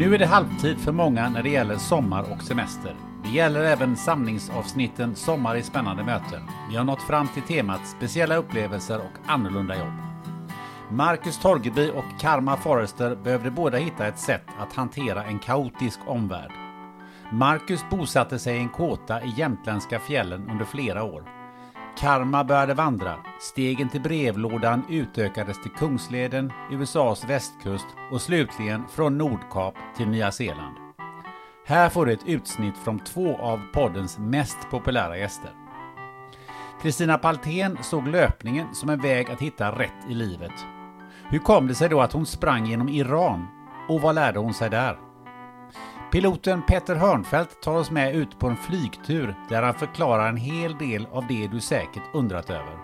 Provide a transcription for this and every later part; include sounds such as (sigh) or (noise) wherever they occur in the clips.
Nu är det halvtid för många när det gäller sommar och semester. Det gäller även samlingsavsnitten Sommar i spännande möten. Vi har nått fram till temat speciella upplevelser och annorlunda jobb. Marcus Torgeby och Karma Forrester behövde båda hitta ett sätt att hantera en kaotisk omvärld. Marcus bosatte sig i en kåta i jämtländska fjällen under flera år. Karma började vandra. Stegen till brevlådan utökades till Kungsleden, USAs västkust och slutligen från Nordkap till Nya Zeeland. Här får du ett utsnitt från två av poddens mest populära gäster. Kristina Paltén såg löpningen som en väg att hitta rätt i livet. Hur kom det sig då att hon sprang genom Iran? Och vad lärde hon sig där? Piloten Petter Hörnfeldt tar oss med ut på en flygtur där han förklarar en hel del av det du säkert undrat över.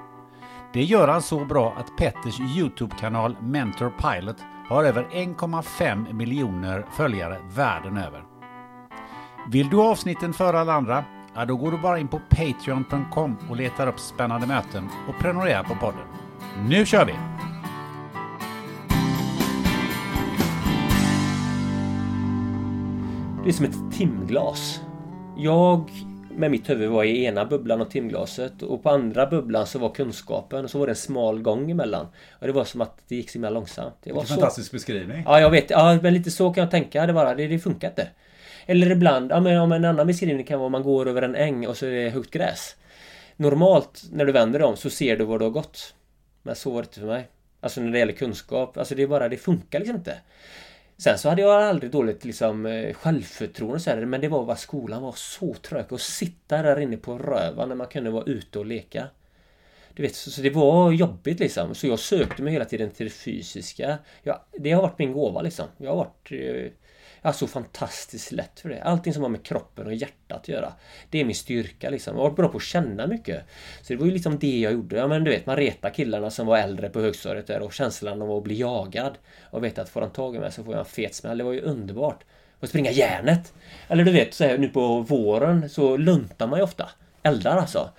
Det gör han så bra att Petters Youtube-kanal Mentor Pilot har över 1,5 miljoner följare världen över. Vill du ha avsnitten före alla andra? Ja, då går du bara in på Patreon.com och letar upp spännande möten och prenumererar på podden. Nu kör vi! Det är som ett timglas. Jag med mitt huvud var i ena bubblan av timglaset och på andra bubblan så var kunskapen och så var det en smal gång emellan. Och det var som att det gick så himla långsamt. Det var så... fantastisk beskrivning. Ja, jag vet. Ja, men lite så kan jag tänka. Det bara, det, det funkar inte. Eller ibland, ja men om en annan beskrivning kan vara om man går över en äng och så är det högt gräs. Normalt när du vänder dig om så ser du var du har gått. Men så var det inte för mig. Alltså när det gäller kunskap. Alltså det är bara, det funkar liksom inte. Sen så hade jag aldrig dåligt liksom eh, självförtroende så här, men det var bara skolan var så trög. Att sitta där inne på rövan när man kunde vara ute och leka. Du vet, så, så det var jobbigt liksom. Så jag sökte mig hela tiden till det fysiska. Jag, det har varit min gåva liksom. Jag har varit... Eh, jag har så fantastiskt lätt för det. Allting som har med kroppen och hjärtat att göra. Det är min styrka liksom. Jag har varit bra på att känna mycket. Så det var ju liksom det jag gjorde. Ja men du vet, man retar killarna som var äldre på högstadiet där och känslan av att bli jagad. Och veta att får han tag i mig så får jag en fet smäll. Det var ju underbart. Och springa järnet. Eller du vet, så här, nu på våren så luntar man ju ofta. Eldar alltså.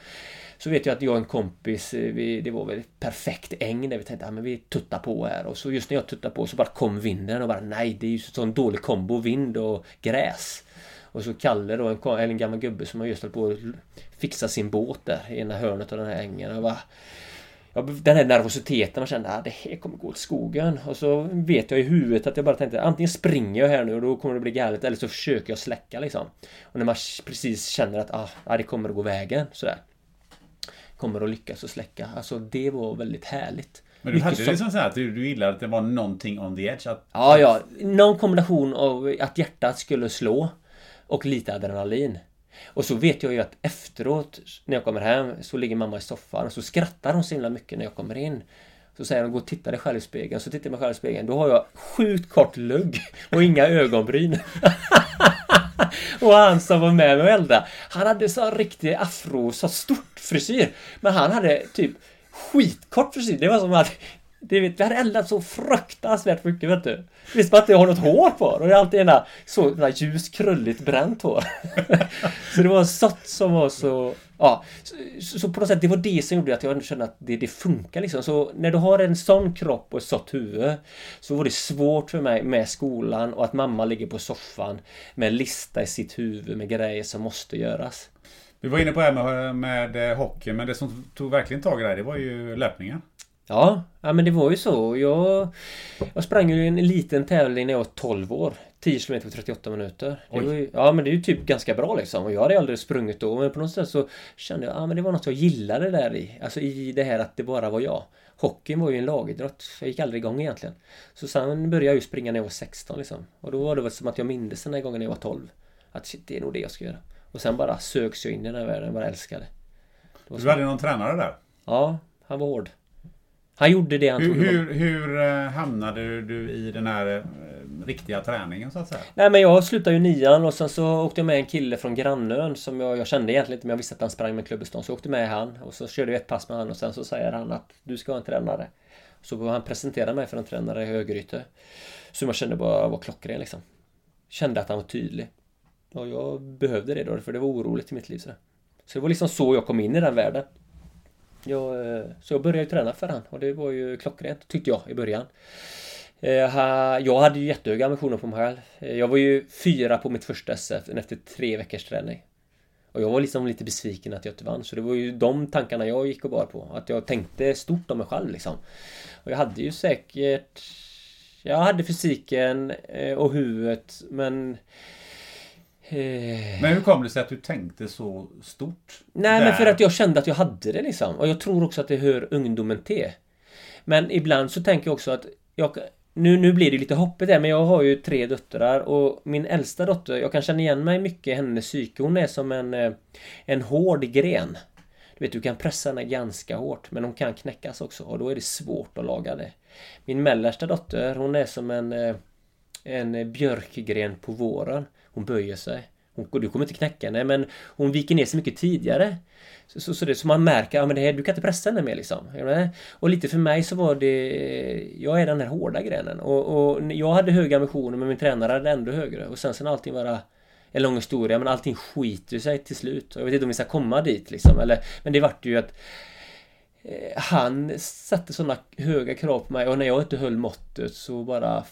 Så vet jag att jag och en kompis, eh, vi, det var väl perfekt äng där vi tänkte att ja, vi tuttar på här. Och så just när jag tuttar på så bara kom vinden och bara nej, det är ju sån dålig kombo, vind och gräs. Och så Kalle då, en, en gammal gubbe som har just höll på att fixa sin båt där i ena hörnet av den här ängen. Och bara, ja, den här nervositeten, man kände att det här kommer gå åt skogen. Och så vet jag i huvudet att jag bara tänkte antingen springer jag här nu och då kommer det bli galet eller så försöker jag släcka liksom. Och när man precis känner att ah, det kommer att gå vägen sådär kommer att lyckas att släcka. Alltså det var väldigt härligt. Men du hade som... liksom så att du gillade att det var någonting on the edge? Att... Ja, ja. Någon kombination av att hjärtat skulle slå och lite adrenalin. Och så vet jag ju att efteråt när jag kommer hem så ligger mamma i soffan och så skrattar hon så himla mycket när jag kommer in. Så säger hon, gå och titta dig själv i spegeln. Så tittar jag mig själv i spegeln. Då har jag sjukt kort lugg och inga ögonbryn. (laughs) (laughs) och han som var med mig och eldade, han hade så riktig afro, så stort frisyr. Men han hade typ skitkort frisyr. Det var som att det vet, vi hade eldat så fruktansvärt mycket vet du. Visst bara att jag har något hår kvar och det är alltid ena så ena ljus krulligt bränt hår. (laughs) så det var sött som var så... Ja, så, så, på något sätt det var det som gjorde att jag kände att det, det funkar liksom. Så när du har en sån kropp och ett sått huvud så var det svårt för mig med skolan och att mamma ligger på soffan med en lista i sitt huvud med grejer som måste göras. Vi var inne på det här med, med eh, hockey, men det som tog verkligen tag i det, det var ju löpningen. Ja, ja men det var ju så. Jag, jag sprang ju en liten tävling när jag var 12 år. 10 km på 38 minuter. Ju, ja men det är ju typ ganska bra liksom. Och jag hade aldrig sprungit då. Men på något sätt så kände jag att ah, det var något jag gillade där i. Alltså i det här att det bara var jag. Hockeyn var ju en lagidrott. Jag gick aldrig igång egentligen. Så sen började jag ju springa när jag var 16 liksom. Och då var det väl som att jag mindes den här gången när jag var 12. Att shit, det är nog det jag ska göra. Och sen bara söks jag in i den här världen. Bara älskade. Du hade någon tränare där? Ja, han var hård. Han gjorde det han hur, hur, hur eh, hamnade du i den här eh, riktiga träningen så att säga? Nej men jag slutade ju nian och sen så åkte jag med en kille från grannön som jag, jag kände egentligen inte men jag visste att han sprang med klubbestånd. Så jag åkte med han och så körde vi ett pass med han och sen så säger han att du ska ha en tränare. Så han presenterade mig för en tränare i Högryte. Som jag kände bara var klockren liksom. Kände att han var tydlig. Och jag behövde det då för det var oroligt i mitt liv. Så, så det var liksom så jag kom in i den världen. Jag, eh, så jag började träna för han och det var ju klockrent tyckte jag i början. Eh, jag hade ju jättehöga ambitioner på mig själv. Eh, jag var ju fyra på mitt första SF efter tre veckors träning. Och jag var liksom lite besviken att jag inte vann. Så det var ju de tankarna jag gick och bar på. Att jag tänkte stort om mig själv liksom. Och jag hade ju säkert... Jag hade fysiken och huvudet men men hur kom det sig att du tänkte så stort? Nej, där? men för att jag kände att jag hade det liksom. Och jag tror också att det hör ungdomen till. Men ibland så tänker jag också att jag, nu, nu blir det lite hoppigt där, men jag har ju tre döttrar och min äldsta dotter, jag kan känna igen mig mycket i hennes psyke. Hon är som en, eh, en hård gren. Du vet, du kan pressa henne ganska hårt, men hon kan knäckas också och då är det svårt att laga det. Min mellersta dotter, hon är som en, eh, en björkgren på våren. Hon böjer sig. Hon, du kommer inte knäcka henne men hon viker ner sig mycket tidigare. Så, så, så, det, så man märker att här, du kan inte pressa henne mer liksom. Och lite för mig så var det... Jag är den här hårda grenen. Och, och jag hade höga ambitioner men min tränare hade ändå högre. Och sen sen allting bara... En lång historia men allting skiter sig till slut. Jag vet inte om vi ska komma dit liksom. Eller, men det vart ju att... Eh, han satte sådana höga krav på mig och när jag inte höll måttet så bara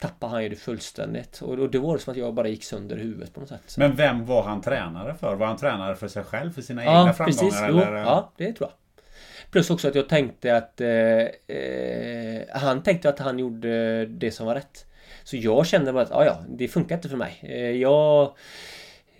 tappade han ju det fullständigt. Och, och det var som att jag bara gick sönder i huvudet på något sätt. Men vem var han tränare för? Var han tränare för sig själv? För sina ja, egna framgångar? Precis. Eller? ja, det tror jag. Plus också att jag tänkte att eh, eh, Han tänkte att han gjorde det som var rätt. Så jag kände bara att ja, ja, det funkar inte för mig. Eh, jag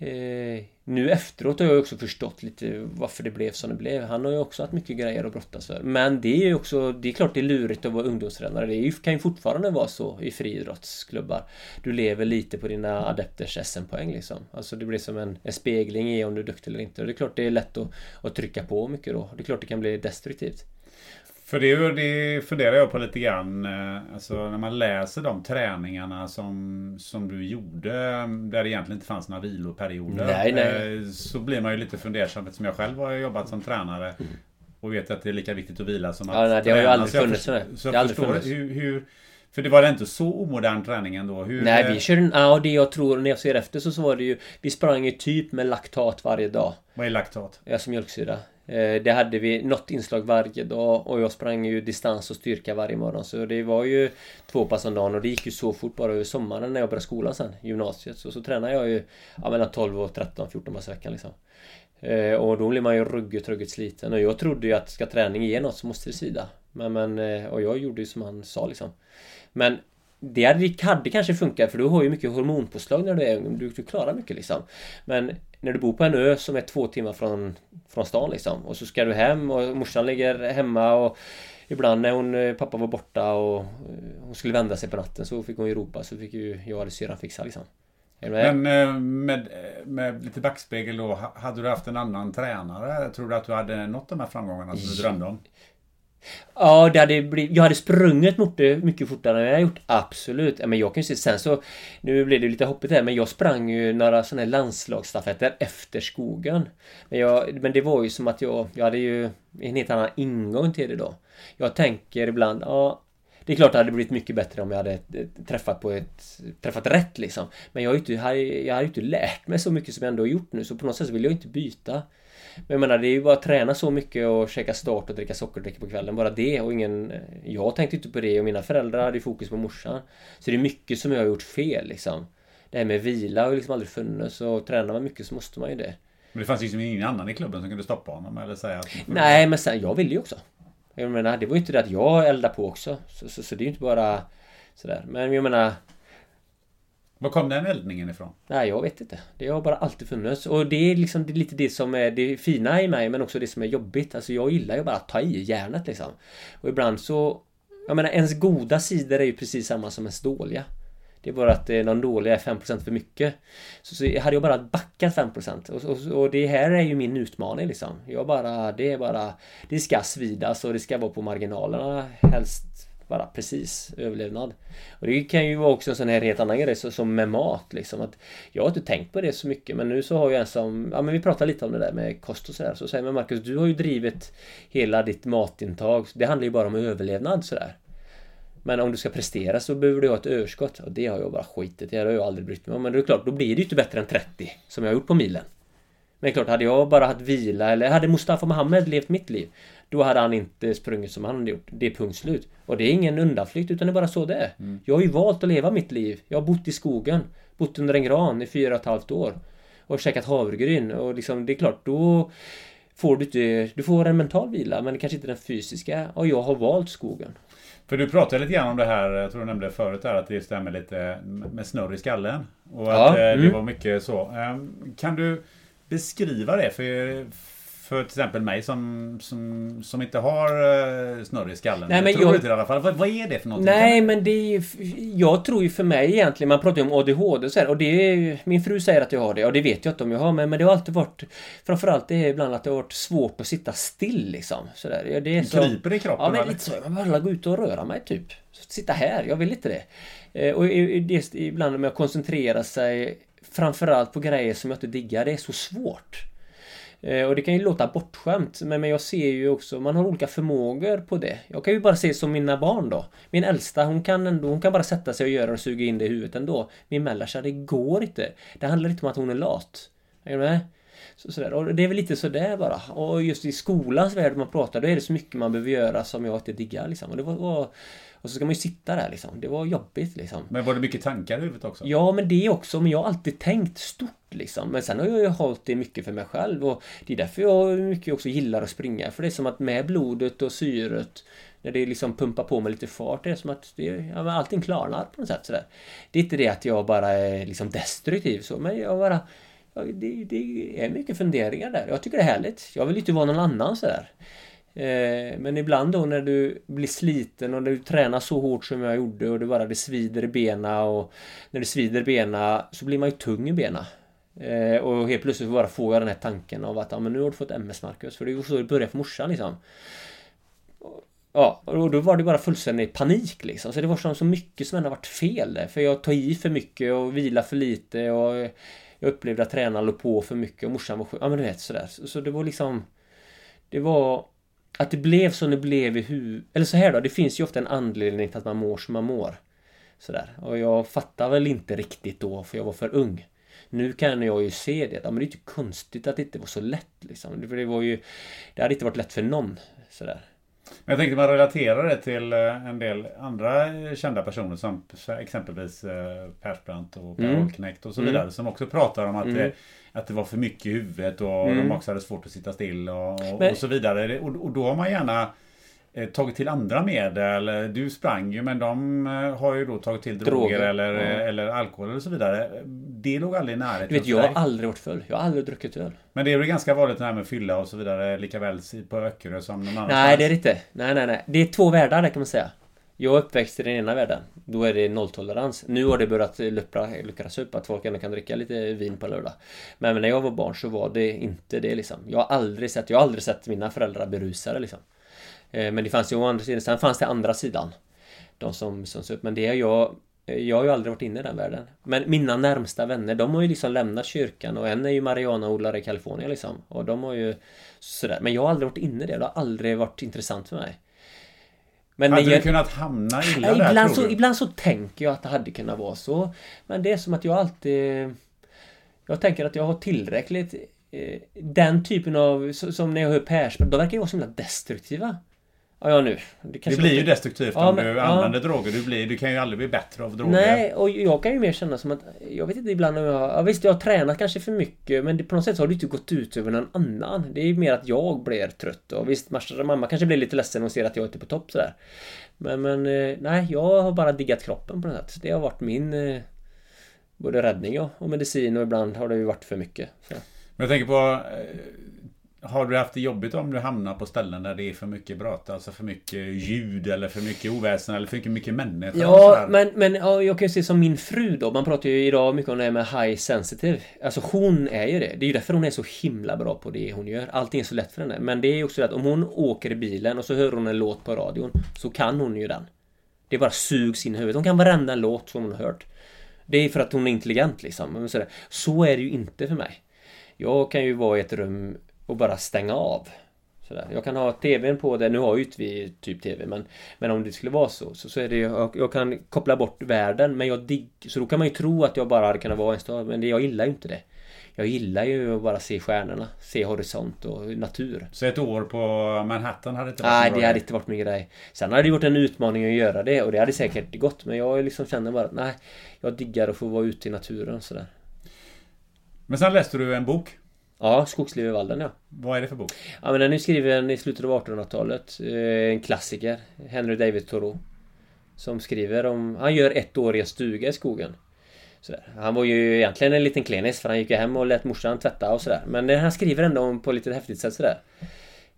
Eh, nu efteråt har jag också förstått lite varför det blev som det blev. Han har ju också haft mycket grejer att brottas för. Men det är ju också, det är klart det är lurigt att vara ungdomstränare. Det kan ju fortfarande vara så i friidrottsklubbar. Du lever lite på dina adepters SM-poäng liksom. Alltså det blir som en, en, spegling i om du är duktig eller inte. Och det är klart det är lätt att, att trycka på mycket då. Det är klart det kan bli destruktivt. För det, det funderar jag på lite grann. Eh, alltså när man läser de träningarna som, som du gjorde. Där det egentligen inte fanns några viloperioder. Nej, nej. Eh, så blir man ju lite fundersam eftersom jag själv har jobbat som tränare. Och vet att det är lika viktigt att vila som att ja, nej, det har ju aldrig funnits. Så jag, så jag förstår hur, hur för det var inte så omodern träning ändå? Hur, Nej, vi körde... Ja, det jag tror när jag ser efter så, så var det ju... Vi sprang ju typ med laktat varje dag. Vad är laktat? Ja, som mjölksyra. Eh, det hade vi något inslag varje dag och jag sprang ju distans och styrka varje morgon så det var ju två pass om dagen och det gick ju så fort bara över sommaren när jag började skolan sen, gymnasiet. Så, så tränade jag ju ja, mellan 12 och 13, 14 pass i veckan liksom. Eh, och då blir man ju ruggigt, ruggigt sliten och jag trodde ju att ska träning ge något så måste det sida. Men, men eh, och jag gjorde ju som han sa liksom. Men det hade, hade kanske funkat för du har ju mycket hormonpåslag när du är ung. Du, du klarar mycket liksom. Men när du bor på en ö som är två timmar från, från stan liksom. Och så ska du hem och morsan ligger hemma och Ibland när hon, eh, pappa var borta och eh, hon skulle vända sig på natten så fick hon ju ropa så fick ju jag eller syrran fixa liksom. Men eh, med, med lite backspegel då, hade du haft en annan tränare? Tror du att du hade nått de här framgångarna som du drömde om? Ja, det hade blivit, jag hade sprungit mot det mycket fortare än jag gjort. Absolut. Men jag kan ju se sen så... Nu blev det lite hoppigt här men jag sprang ju några sådana här landslagsstafetter efter skogen. Men, jag, men det var ju som att jag... Jag hade ju en helt annan ingång till det då. Jag tänker ibland, ja... Det är klart det hade blivit mycket bättre om jag hade eh, träffat på ett... Träffat rätt liksom. Men jag har ju inte, jag har ju inte lärt mig så mycket som jag ändå har gjort nu så på något sätt vill jag inte byta. Men jag menar det är ju bara att träna så mycket och käka start och dricka sockerdryck på kvällen. Bara det och ingen... Jag tänkte inte på det och mina föräldrar hade fokus på morsan. Så det är mycket som jag har gjort fel liksom. Det här med vila har ju liksom aldrig funnits och tränar man mycket så måste man ju det. Men det fanns liksom ingen annan i klubben som kunde stoppa honom eller säga att... Nej men sen, jag ville ju också. Jag menar, det var ju inte det att jag eldade på också. Så, så, så det är ju inte bara sådär. Men jag menar... Var kom den eldningen ifrån? Nej, jag vet inte. Det har bara alltid funnits. Och det är liksom det är lite det som är det fina i mig, men också det som är jobbigt. Alltså jag gillar ju bara att ta i järnet liksom. Och ibland så... Jag menar, ens goda sidor är ju precis samma som ens dåliga. Det är bara att eh, de dåliga är 5% för mycket. Så, så hade jag bara backat 5% och, och, och det här är ju min utmaning liksom. Jag bara, det är bara... Det ska svidas och det ska vara på marginalerna helst bara precis överlevnad. Och det kan ju vara också en sån här helt annan grej som med mat liksom. Att jag har inte tänkt på det så mycket men nu så har jag en som, ja men vi pratade lite om det där med kost och sådär. Så säger man Marcus, du har ju drivit hela ditt matintag. Det handlar ju bara om överlevnad sådär. Men om du ska prestera så behöver du ha ett överskott. Och det har jag bara skitit i. Det har jag aldrig brytt mig om. Men det är klart, då blir det ju inte bättre än 30 som jag har gjort på milen. Men klart, hade jag bara haft vila eller hade Mustafa Mohamed levt mitt liv då hade han inte sprungit som han hade gjort. Det är punkt slut. Och det är ingen undanflykt utan det är bara så det är. Mm. Jag har ju valt att leva mitt liv. Jag har bott i skogen. Bott under en gran i fyra och ett halvt år. Och käkat havregryn och liksom det är klart då får du inte... Du får en mental vila men kanske inte den fysiska. Och jag har valt skogen. För du pratade lite grann om det här, jag tror du nämnde förut där, att det stämmer lite med snurr i skallen. Och ja, att eh, mm. det var mycket så. Ehm, kan du beskriva det för, för till exempel mig som, som, som inte har uh, snurr i skallen. Nej, men jag tror jag, i alla fall. Vad, vad, är det för någonting? Nej men det är Jag tror ju för mig egentligen, man pratar ju om ADHD och så här, och det är Min fru säger att jag har det och det vet jag inte om jag har men, men det har alltid varit Framförallt det är ibland att det har varit svårt att sitta still liksom. Sådär. Det är så, Kryper i kroppen? Ja men lite så. Jag vill gå ut och röra mig typ. Sitta här, jag vill inte det. Eh, och det, ibland med att koncentrera sig Framförallt på grejer som jag inte diggar. Det är så svårt. Eh, och det kan ju låta bortskämt men jag ser ju också, man har olika förmågor på det. Jag kan ju bara se som mina barn då. Min äldsta hon kan ändå, hon kan bara sätta sig och göra och suga in det i huvudet ändå. Min mellersta, det går inte. Det handlar inte om att hon är lat. Är du med? Så, sådär. Och det är väl lite sådär bara. Och just i skolans värld man pratar, då är det så mycket man behöver göra som jag inte diggar liksom. Och det var, var och så ska man ju sitta där liksom. Det var jobbigt liksom. Men var det mycket tankar i huvudet också? Ja, men det också. Men jag har alltid tänkt stort liksom. Men sen har jag ju hållit det mycket för mig själv och det är därför jag mycket också gillar att springa. För det är som att med blodet och syret när det liksom pumpar på med lite fart, det är som att det, ja, allting klarnar på något sätt sådär. Det är inte det att jag bara är liksom destruktiv så, men jag bara... Ja, det, det är mycket funderingar där. Jag tycker det är härligt. Jag vill inte vara någon annan sådär. Eh, men ibland då när du blir sliten och du tränar så hårt som jag gjorde och det bara det svider i bena och när det svider i bena så blir man ju tung i bena. Eh, och helt plötsligt bara får jag den här tanken av att ja, men nu har du fått MS Marcus. För det var så det började för morsan liksom. Ja, och då var det bara fullständig panik liksom. Så det var som så mycket som ändå varit fel där. För jag tog i för mycket och vilar för lite och jag upplevde att tränaren låg på för mycket och morsan var sjuk. Ja men du vet sådär. Så det var liksom... Det var att det blev som det blev i huvudet. Eller så här då, det finns ju ofta en anledning till att man mår som man mår. Sådär. Och jag fattar väl inte riktigt då, för jag var för ung. Nu kan jag ju se det. Ja, men det är inte konstigt att det inte var så lätt liksom. För det var ju... Det hade inte varit lätt för någon. Sådär. Men jag tänkte man relaterar det till eh, en del andra kända personer som exempelvis eh, Persbrandt och Per mm. Holknekt och så vidare. Mm. Som också pratar om att mm. det att det var för mycket i huvudet och mm. de också hade svårt att sitta still och, men, och så vidare. Och, och, då har man gärna eh, tagit till andra medel. Du sprang ju men de eh, har ju då tagit till droger, droger eller, ja. eller alkohol eller så vidare. Det låg aldrig i närheten. Du vet, jag har aldrig varit full. Jag har aldrig druckit öl. Men det är väl ganska vanligt det här med fylla och så vidare likaväl på Öckerö som någon Nej, det är det inte. Nej, nej, nej. Det är två världar kan man säga. Jag är uppväxt i den ena världen. Då är det nolltolerans. Nu har det börjat luckras upp att folk ändå kan dricka lite vin på lördag. Men när jag var barn så var det inte det liksom. Jag har aldrig sett, jag har aldrig sett mina föräldrar berusade liksom. Eh, men det fanns ju å andra sidan, sen fanns det andra sidan. De som, som upp. Men det är jag jag har ju aldrig varit inne i den världen. Men mina närmsta vänner, de har ju liksom lämnat kyrkan och en är ju marijuanaodlare i Kalifornien liksom. Och de har ju sådär. Men jag har aldrig varit inne i det. Det har aldrig varit intressant för mig. Men hade jag, du kunnat hamna illa ja, där, ibland, så, ibland så tänker jag att det hade kunnat vara så. Men det är som att jag alltid... Jag tänker att jag har tillräckligt... Eh, den typen av... Som när jag hör Persbrandt, de verkar ju vara så himla destruktiva. Ja, ja nu. Det, det blir ju destruktivt ja, om men, du använder ja. droger. Du, blir, du kan ju aldrig bli bättre av droger. Nej, och jag kan ju mer känna som att... Jag vet inte ibland om jag... Ja, visst, jag har tränat kanske för mycket men det, på något sätt så har det inte gått ut över någon annan. Det är ju mer att jag blir trött. Och visst, mamma kanske blir lite ledsen och ser att jag är inte på topp sådär. Men, men eh, nej, jag har bara diggat kroppen på något sätt. Det har varit min... Eh, både räddning och medicin och ibland har det ju varit för mycket. Så. Men jag tänker på eh, har du haft det jobbigt om du hamnar på ställen där det är för mycket brott? Alltså för mycket ljud eller för mycket oväsen eller för mycket, mycket människor? Ja, men, men ja, jag kan ju se som min fru då. Man pratar ju idag mycket om det här med high sensitive. Alltså hon är ju det. Det är ju därför hon är så himla bra på det hon gör. Allting är så lätt för henne. Men det är ju också det att om hon åker i bilen och så hör hon en låt på radion så kan hon ju den. Det bara sugs in i huvudet. Hon kan varenda låt som hon har hört. Det är för att hon är intelligent liksom. Så är det ju inte för mig. Jag kan ju vara i ett rum och bara stänga av. Sådär. Jag kan ha TVn på det, nu har ju inte vi typ TV men Men om det skulle vara så så, så är det jag, jag kan koppla bort världen men jag digg, Så då kan man ju tro att jag bara hade kunnat vara en stad men det, jag gillar ju inte det. Jag gillar ju att bara se stjärnorna, se horisont och natur. Så ett år på Manhattan hade inte varit Nej, det hade inte varit min grej. Sen hade det varit en utmaning att göra det och det hade säkert gått men jag liksom känner bara nej Jag diggar att få vara ute i naturen sådär. Men sen läste du en bok? Ja, Skogsliv i Valden ja. Vad är det för bok? Ja men den är skriven i slutet av 1800-talet. Eh, en klassiker. Henry David Thoreau. Som skriver om... Han gör ett år i en stuga i skogen. Sådär. Han var ju egentligen en liten klenis för han gick ju hem och lät morsan tvätta och sådär. Men han skriver ändå på lite häftigt sätt sådär.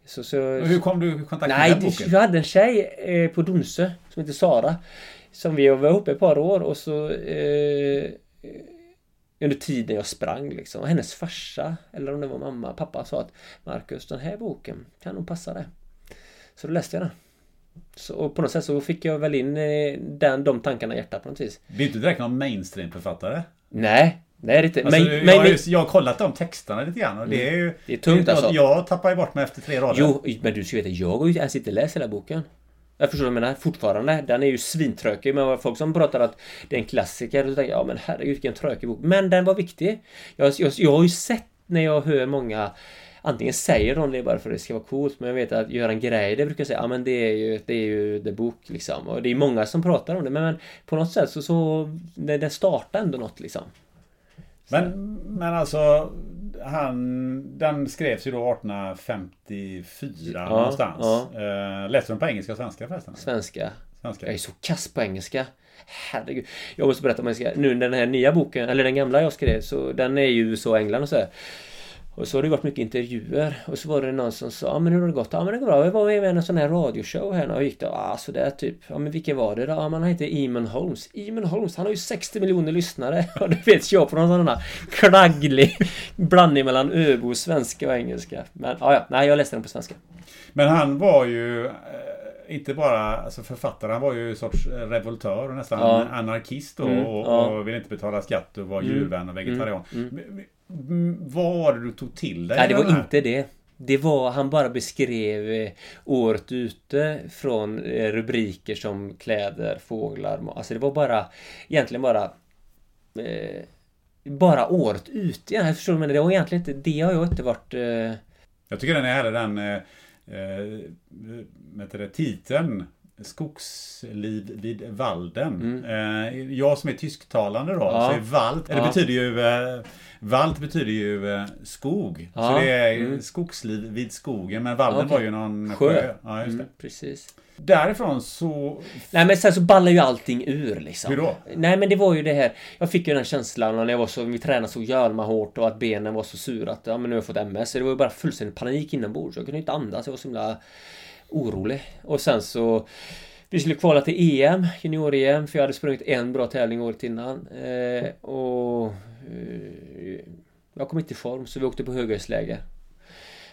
Så, så, hur kom du i kontakt med nej, den boken? Jag hade en tjej eh, på Donsö som heter Sara. Som vi var ihop ett par år och så eh, under tiden jag sprang liksom. Och hennes farsa, eller om det var mamma, pappa sa att Marcus, den här boken kan nog passa dig. Så då läste jag den. Så, och på något sätt så fick jag väl in eh, den, de tankarna i hjärtat på något vis. Det är inte direkt någon mainstream-författare. Nej, Nej, det är inte. Alltså, men, jag, men, har ju, jag har kollat de texterna lite grann och det är ju... Det är tungt alltså. Jag tappar ju bort mig efter tre rader. Jo, men du ska veta, jag har ju ens inte läst hela boken. Jag förstår vad du menar. Fortfarande. Den är ju svintråkig. Men folk som pratar att det är en klassiker. då tänker jag, ja men herregud vilken tråkig bok. Men den var viktig. Jag, jag, jag har ju sett när jag hör många Antingen säger de det bara för att det ska vara coolt Men jag vet att Göran Greider brukar säga Ja men det är ju Det är ju the book liksom Och det är många som pratar om det Men, men på något sätt så, så det, det startar ändå något liksom men, men alltså han, Den skrevs ju då 1854 ja, någonstans. Ja. Uh, läste du den på engelska och svenska förresten? Svenska. svenska. Jag är så kass på engelska. Herregud. Jag måste berätta om engelska. Nu den här nya boken, eller den gamla jag skrev, så den är ju och England och så. Här. Och så har det varit mycket intervjuer och så var det någon som sa, ja men hur har det gått? Ja men det går bra, jag var med i en sån här radioshow här och gick det, ja sådär typ. Ja men vilken var det då? Ja man heter Eamon Holmes. Eamon Holmes, han har ju 60 miljoner lyssnare. (laughs) Och det vet jag på någon sån här knagglig blandning mellan öbo, svenska och engelska. Men ja, ja, nej jag läste den på svenska. Men han var ju eh, inte bara alltså författare, han var ju en sorts revoltör och nästan ja. anarkist och, mm, och, ja. och ville inte betala skatt och var mm. djurvän och vegetarian. Mm, mm. Vad var det du tog till dig? Nej, det var inte det. Det var, han bara beskrev eh, året ute från eh, rubriker som kläder, fåglar, alltså det var bara Egentligen bara eh, Bara året ute, jag förstår men det var egentligen inte, det har jag inte varit eh... Jag tycker den är heller den eh, eh, det, titeln Skogsliv vid Valden. Mm. Eh, jag som är tysktalande då, ja. så är Wald, ja. det betyder ju eh, Valt betyder ju eh, skog. Ja. Så det är mm. skogsliv vid skogen. Men Valden okay. var ju någon sjö. sjö. Ja, just. Mm, precis. Därifrån så... Nej men sen så ballar ju allting ur liksom. Hur då? Nej men det var ju det här. Jag fick ju den känslan när jag var så, vi tränade så jävla hårt och att benen var så sura att ja men nu har jag fått MS. Så det var ju bara fullständig panik inombords. Jag kunde inte andas. Jag var så himla orolig. Och sen så vi skulle kvala till EM, junior-EM, för jag hade sprungit en bra tävling året innan. Eh, och eh, jag kom inte i form, så vi åkte på höghöjdsläger.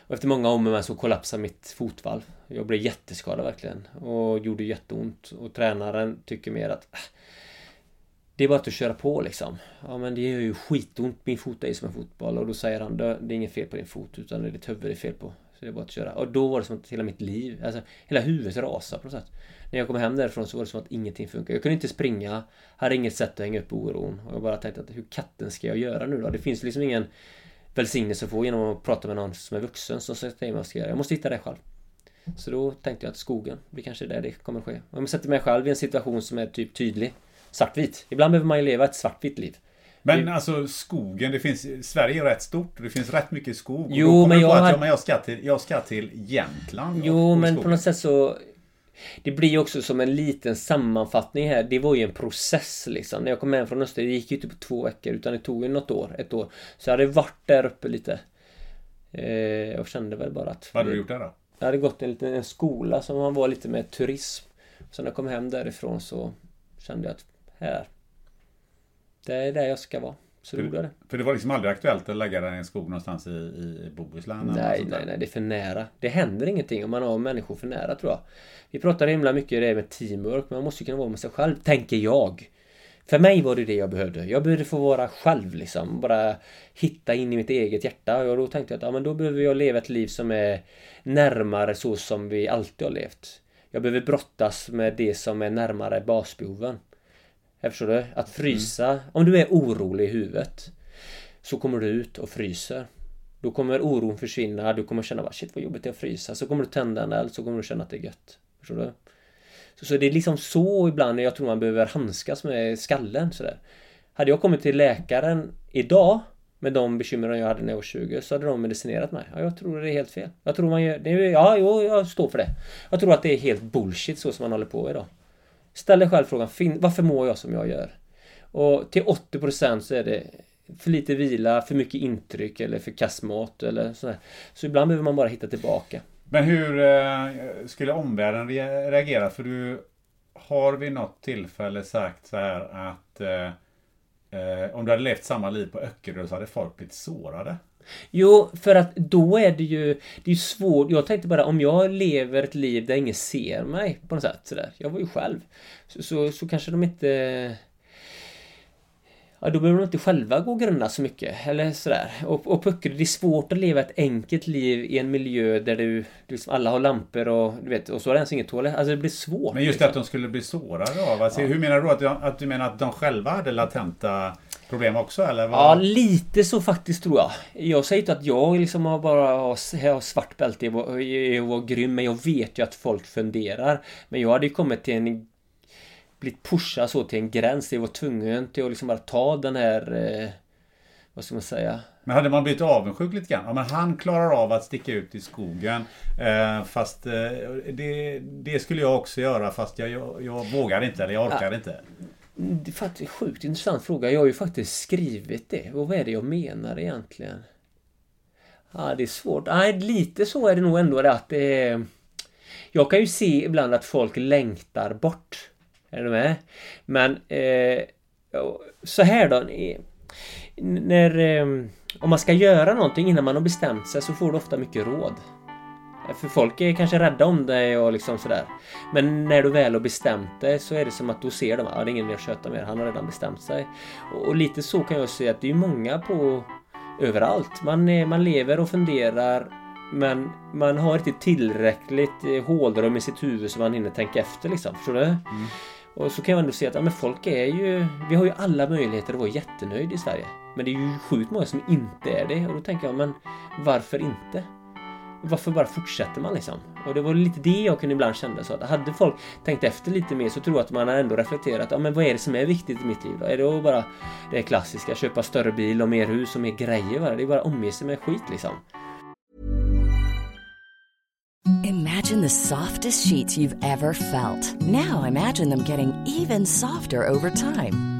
Och efter många om och men så kollapsade mitt fotvalv. Jag blev jätteskadad verkligen. Och gjorde jätteont. Och tränaren tycker mer att... Äh, det är bara att köra på liksom. Ja men det gör ju skitont. Min fot är ju som en fotboll. Och då säger han, det är inget fel på din fot utan det är ditt huvud det är fel på. Så det är bara att köra. Och då var det som att hela mitt liv, alltså hela huvudet rasade på något sätt. När jag kom hem därifrån så var det som att ingenting funkar. Jag kunde inte springa. Hade inget sätt att hänga upp oron. Och jag bara tänkte att hur katten ska jag göra nu då? Det finns liksom ingen välsignelse att få genom att prata med någon som är vuxen som säger mig vad jag ska göra. Jag måste hitta det själv. Så då tänkte jag att skogen blir kanske där det kommer ske. Om jag sätter mig själv i en situation som är typ tydlig. Svartvit. Ibland behöver man ju leva ett svartvitt liv. Men det... alltså skogen, det finns, Sverige är rätt stort och det finns rätt mycket skog. Jo, men jag, att, har... ja, men jag, ska till, jag ska till Jämtland. Jo, men skogen. på något sätt så det blir ju också som en liten sammanfattning här. Det var ju en process liksom. När jag kom hem från Öster, det gick ju inte på två veckor utan det tog ju något år, ett år. Så jag hade varit där uppe lite. Eh, jag kände väl bara att... Vad hade du gjort där då? Jag hade gått en liten en skola som man var lite med turism. Så när jag kom hem därifrån så kände jag att här. Det är där jag ska vara. Så för, det. För det var liksom aldrig aktuellt att lägga den i en skog någonstans i, i Bohuslän? Nej, nej, nej. Det är för nära. Det händer ingenting om man har människor för nära tror jag. Vi pratar himla mycket om det med teamwork. Men man måste ju kunna vara med sig själv, tänker jag. För mig var det det jag behövde. Jag behövde få vara själv liksom. Bara hitta in i mitt eget hjärta. Och då tänkte jag att ja, men då behöver jag leva ett liv som är närmare så som vi alltid har levt. Jag behöver brottas med det som är närmare basbehoven. Jag förstår du? Att frysa. Mm. Om du är orolig i huvudet. Så kommer du ut och fryser. Då kommer oron försvinna. Du kommer känna bara shit vad jobbigt det är att frysa. Så kommer du tända en eld så kommer du känna att det är gött. Förstår du? Så, så det är liksom så ibland jag tror man behöver handskas med skallen sådär. Hade jag kommit till läkaren idag med de bekymren jag hade när jag var 20 så hade de medicinerat mig. Ja, jag tror det är helt fel. Jag tror man gör... Det, ja, jo, jag står för det. Jag tror att det är helt bullshit så som man håller på idag. Ställ dig själv frågan, varför mår jag som jag gör? Och till 80% så är det för lite vila, för mycket intryck eller för kass mat eller sådär. Så ibland behöver man bara hitta tillbaka. Men hur eh, skulle omvärlden reagera? För du har vid något tillfälle sagt så här att eh, eh, om du hade levt samma liv på Öckerö så hade folk blivit sårade. Jo, för att då är det ju... Det är svårt. Jag tänkte bara om jag lever ett liv där ingen ser mig på något sätt sådär. Jag var ju själv. Så, så, så kanske de inte... Ja, då behöver de inte själva gå och grunna så mycket. Eller sådär. Och, och puckar, det är svårt att leva ett enkelt liv i en miljö där du... Liksom alla har lampor och du vet, och så har det ens inget toalett. Alltså det blir svårt. Men just liksom. att de skulle bli sårade av? Alltså, ja. Hur menar du? Att, att du menar att de själva hade latenta problem också eller? Vad? Ja, lite så faktiskt tror jag. Jag säger inte att jag liksom har bara har svart bälte i att vara grym, men jag vet ju att folk funderar. Men jag hade ju kommit till en blivit pushad så till en gräns. Jag var tvungen till att liksom bara ta den här... Eh, vad ska man säga? Men hade man blivit avundsjuk lite grann? Ja, men han klarar av att sticka ut i skogen. Eh, fast eh, det, det, skulle jag också göra fast jag, jag, jag vågar inte eller jag orkar ja. inte. Det är faktiskt en sjukt intressant fråga. Jag har ju faktiskt skrivit det. Och vad är det jag menar egentligen? Ja, det är svårt. Nej, lite så är det nog ändå det att det är... Jag kan ju se ibland att folk längtar bort. Är du med? Men eh, så här då. När, eh, om man ska göra någonting innan man har bestämt sig så får du ofta mycket råd. För folk är kanske rädda om dig och liksom sådär. Men när du väl har bestämt dig så är det som att då ser de att ah, det är ingen mer att köta med. Han har redan bestämt sig. Och, och lite så kan jag säga att det är många på överallt. Man, är, man lever och funderar men man har inte tillräckligt eh, hålrum i sitt huvud så man hinner tänka efter liksom. Förstår du? Mm. Och så kan jag ändå se att ja, men folk är ju... Vi har ju alla möjligheter att vara jättenöjd i Sverige. Men det är ju sjukt många som inte är det. Och då tänker jag, men varför inte? Varför bara fortsätter man liksom? Och det var lite det jag kunde ibland känna så att hade folk tänkt efter lite mer så tror jag att man har ändå reflekterat. Ja men vad är det som är viktigt i mitt liv då? Är det bara det klassiska, köpa större bil och mer hus och mer grejer bara? Det är bara omge sig med skit liksom. Imagine the softest sheets you've ever felt. Now imagine them getting even softer over time.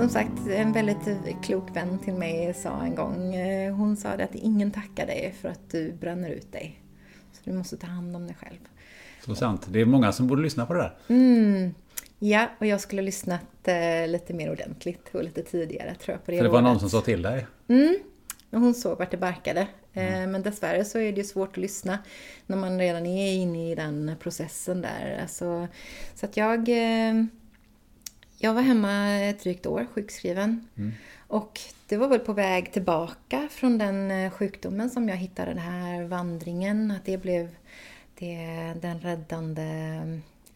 Som sagt, en väldigt klok vän till mig sa en gång, eh, hon sa det att ingen tackar dig för att du bränner ut dig. Så du måste ta hand om dig själv. Så sant. Det är många som borde lyssna på det där. Mm. Ja, och jag skulle ha lyssnat eh, lite mer ordentligt och lite tidigare tror jag på det För det var någon som sa till dig? Mm. Hon såg vart det barkade. Mm. Eh, Men dessvärre så är det ju svårt att lyssna när man redan är inne i den processen där. Alltså, så att jag, eh, jag var hemma ett drygt år sjukskriven. Mm. Och det var väl på väg tillbaka från den eh, sjukdomen som jag hittade den här vandringen. Att det blev det, den räddande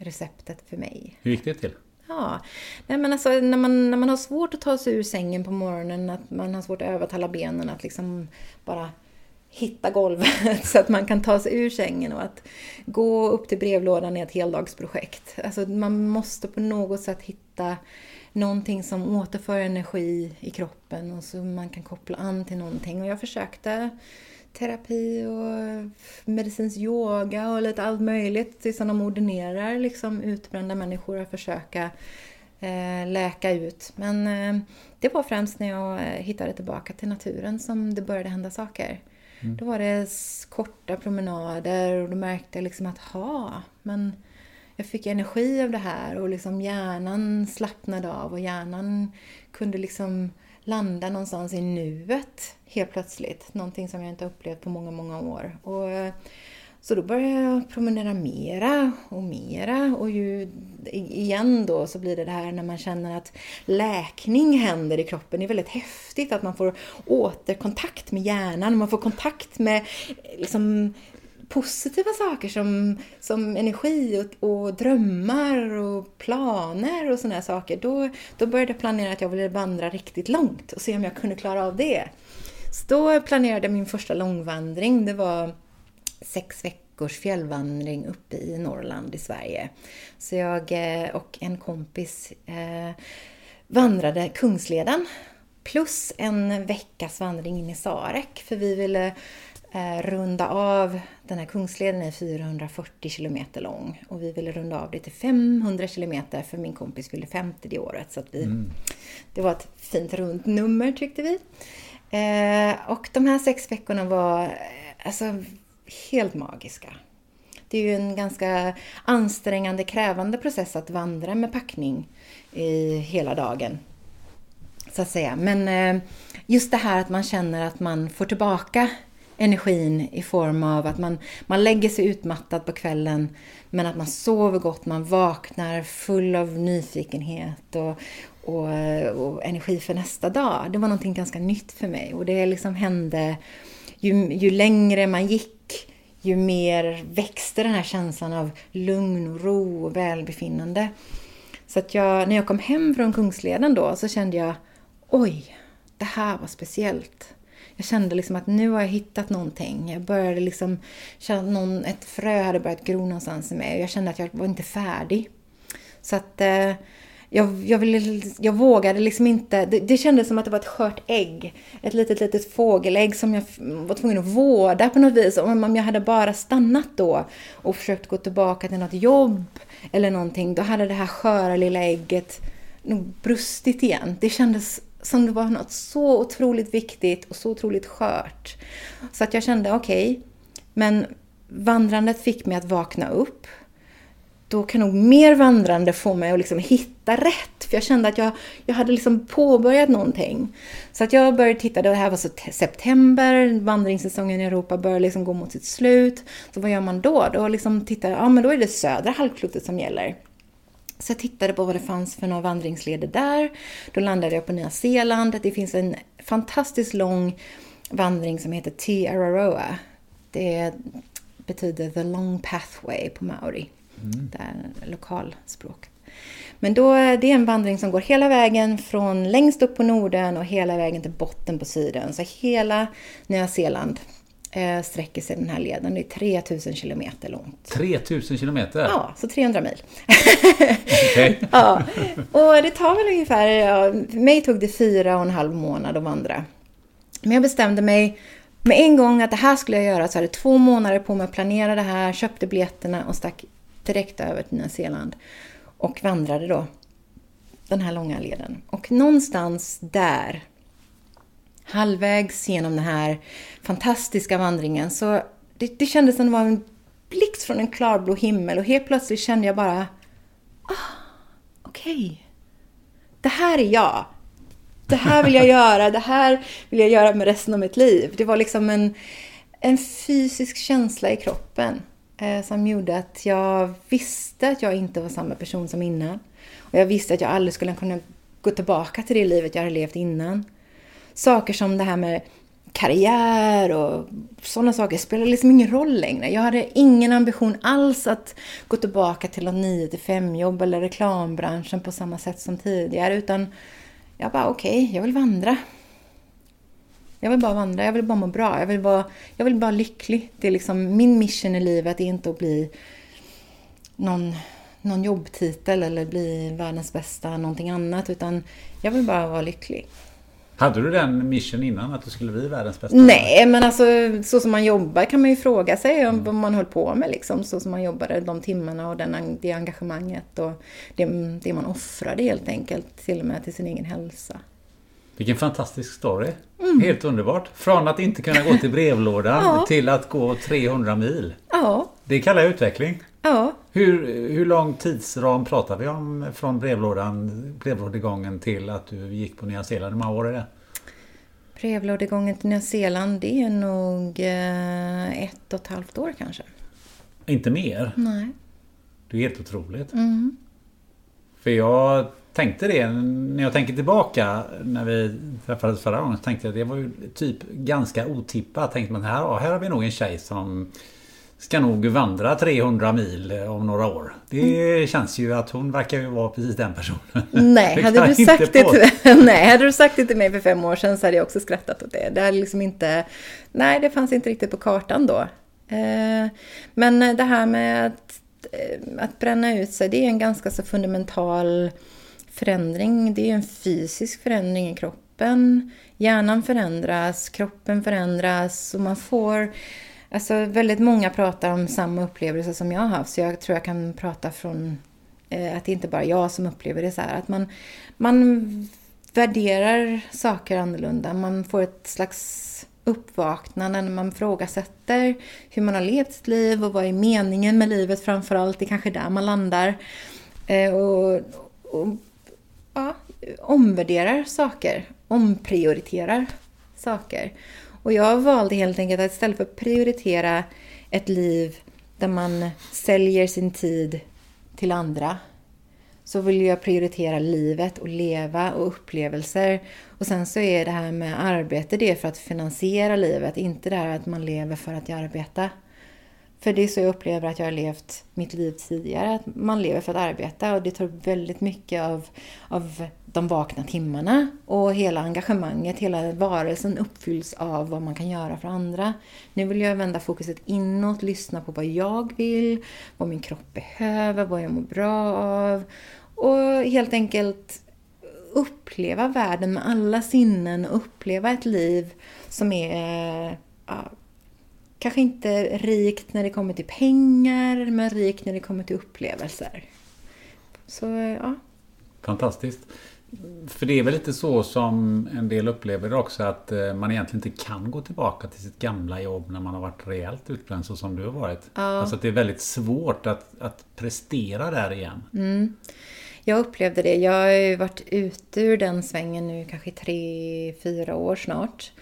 receptet för mig. Hur gick det till? Ja, nej men alltså när man, när man har svårt att ta sig ur sängen på morgonen, att man har svårt att övertala benen att liksom bara hitta golvet (laughs) så att man kan ta sig ur sängen och att gå upp till brevlådan är ett heldagsprojekt. Alltså man måste på något sätt hitta någonting som återför energi i kroppen och så man kan koppla an till någonting. Och jag försökte terapi och medicinsk yoga och lite allt möjligt tills de ordinerar liksom utbrända människor att försöka eh, läka ut. Men eh, det var främst när jag eh, hittade tillbaka till naturen som det började hända saker. Då var det korta promenader och då märkte jag liksom att ha, men jag fick energi av det här och liksom hjärnan slappnade av och hjärnan kunde liksom landa någonstans i nuet helt plötsligt. Någonting som jag inte upplevt på många, många år. Och, eh, så då började jag promenera mera och mera och ju igen då så blir det det här när man känner att läkning händer i kroppen. Det är väldigt häftigt att man får återkontakt med hjärnan, man får kontakt med liksom positiva saker som, som energi och, och drömmar och planer och sådana saker. Då, då började jag planera att jag ville vandra riktigt långt och se om jag kunde klara av det. Så då planerade jag min första långvandring. Det var sex veckors fjällvandring uppe i Norrland i Sverige. Så jag eh, och en kompis eh, vandrade Kungsleden plus en veckas vandring in i Sarek för vi ville eh, runda av den här Kungsleden är 440 kilometer lång och vi ville runda av det till 500 kilometer för min kompis fyllde 50 det året. Så att vi, Det var ett fint runt nummer tyckte vi. Eh, och de här sex veckorna var eh, alltså helt magiska. Det är ju en ganska ansträngande, krävande process att vandra med packning i hela dagen. Så att säga. Men eh, just det här att man känner att man får tillbaka energin i form av att man, man lägger sig utmattad på kvällen men att man sover gott, man vaknar full av nyfikenhet och, och, och energi för nästa dag. Det var någonting ganska nytt för mig och det liksom hände ju, ju längre man gick ju mer växte den här känslan av lugn och ro och välbefinnande. Så att jag, när jag kom hem från Kungsleden då så kände jag oj, det här var speciellt. Jag kände liksom att nu har jag hittat någonting. Jag började liksom känna att någon, ett frö hade börjat gro någonstans i mig. Jag kände att jag var inte färdig. Så att eh, jag, jag, ville, jag vågade liksom inte. Det, det kändes som att det var ett skört ägg. Ett litet, litet fågelägg som jag var tvungen att vårda på något vis. Om jag hade bara stannat då och försökt gå tillbaka till något jobb eller någonting, då hade det här sköra lilla ägget nog brustit igen. Det kändes som det var något så otroligt viktigt och så otroligt skört. Så att jag kände, okej, okay, men vandrandet fick mig att vakna upp. Då kan nog mer vandrande få mig att liksom hitta rätt. För jag kände att jag, jag hade liksom påbörjat någonting. Så att jag började titta, det här var så september, vandringssäsongen i Europa börjar liksom gå mot sitt slut. Så vad gör man då? Då liksom tittar ja men då är det södra halvklotet som gäller. Så jag tittade på vad det fanns för några vandringsleder där. Då landade jag på Nya Zeeland. Det finns en fantastiskt lång vandring som heter Te Araroa. Det betyder the long pathway på maori. Mm. Det är lokalspråk. Men då, det är en vandring som går hela vägen från längst upp på Norden och hela vägen till botten på Syden. Så hela Nya Zeeland eh, sträcker sig den här leden. Det är 3000 kilometer långt. 3000 kilometer? Ja, så 300 mil. okay. (laughs) ja, och det tar väl ungefär, ja, för mig tog det fyra och en halv månad att vandra. Men jag bestämde mig med en gång att det här skulle jag göra, så hade två månader på mig att planera det här, köpte biljetterna och stack direkt över till Nya Zeeland. Och vandrade då den här långa leden. Och någonstans där halvvägs genom den här fantastiska vandringen så det, det kändes som det var en blixt från en klarblå himmel och helt plötsligt kände jag bara ah, okej. Okay. Det här är jag. Det här vill jag (laughs) göra. Det här vill jag göra med resten av mitt liv. Det var liksom en, en fysisk känsla i kroppen eh, som gjorde att jag visste att jag inte var samma person som innan. Och jag visste att jag aldrig skulle kunna gå tillbaka till det livet jag hade levt innan saker som det här med karriär och sådana saker spelar liksom ingen roll längre. Jag hade ingen ambition alls att gå tillbaka till något 9 till 5 jobb eller reklambranschen på samma sätt som tidigare utan jag bara okej, okay, jag vill vandra. Jag vill bara vandra, jag vill bara må bra, jag vill bara, jag vill bara lycklig. Det är liksom min mission i livet är inte att bli någon, någon jobbtitel eller bli världens bästa någonting annat utan jag vill bara vara lycklig. Hade du den mission innan att du skulle bli världens bästa? Nej, men alltså så som man jobbar kan man ju fråga sig om vad man höll på med liksom. Så som man jobbade de timmarna och den, det engagemanget och det, det man offrade helt enkelt. Till och med till sin egen hälsa. Vilken fantastisk story. Mm. Helt underbart. Från att inte kunna gå till brevlådan ja. till att gå 300 mil. Ja. Det kallar jag utveckling. Ja. Hur, hur lång tidsram pratar vi om från brevlådan, brevlådegången till att du gick på Nya Zeeland? Hur många år är det? Brevlådegången till Nya Zeeland, det är nog eh, ett och ett halvt år kanske. Inte mer? Nej. Det är helt otroligt. Mm. För jag tänkte det när jag tänker tillbaka när vi träffades förra gången. Så tänkte jag att det var ju typ ganska otippat. Tänkte man här, här har vi nog en tjej som ska nog vandra 300 mil om några år. Det mm. känns ju att hon verkar ju vara precis den personen. Nej, (laughs) hade du, sagt det till, (laughs) nej, hade du sagt det till mig för fem år sedan så hade jag också skrattat åt det. Det hade liksom inte... Nej, det fanns inte riktigt på kartan då. Eh, men det här med att, eh, att bränna ut sig, det är en ganska så fundamental förändring. Det är en fysisk förändring i kroppen. Hjärnan förändras, kroppen förändras och man får Alltså väldigt många pratar om samma upplevelse som jag har haft, så jag tror jag kan prata från eh, att det inte bara är jag som upplever det så här. Att man, man värderar saker annorlunda. Man får ett slags uppvaknande när man frågasätter hur man har levt sitt liv och vad är meningen med livet framförallt. Det är kanske där man landar. Eh, och, och ja, omvärderar saker, omprioriterar saker. Och jag valde helt enkelt att istället för att prioritera ett liv där man säljer sin tid till andra så vill jag prioritera livet och leva och upplevelser. Och sen så är det här med arbete det för att finansiera livet, inte det här att man lever för att arbeta. För det är så jag upplever att jag har levt mitt liv tidigare. Att man lever för att arbeta och det tar väldigt mycket av, av de vakna timmarna. Och hela engagemanget, hela varelsen uppfylls av vad man kan göra för andra. Nu vill jag vända fokuset inåt, lyssna på vad jag vill, vad min kropp behöver, vad jag mår bra av. Och helt enkelt uppleva världen med alla sinnen och uppleva ett liv som är ja, kanske inte rikt när det kommer till pengar, men rikt när det kommer till upplevelser. Så ja. Fantastiskt. För det är väl lite så som en del upplever det också att eh, man egentligen inte kan gå tillbaka till sitt gamla jobb när man har varit rejält utbränd så som du har varit. Ja. Alltså att det är väldigt svårt att, att prestera där igen. Mm. Jag upplevde det. Jag har ju varit ute ur den svängen nu kanske tre, fyra år snart.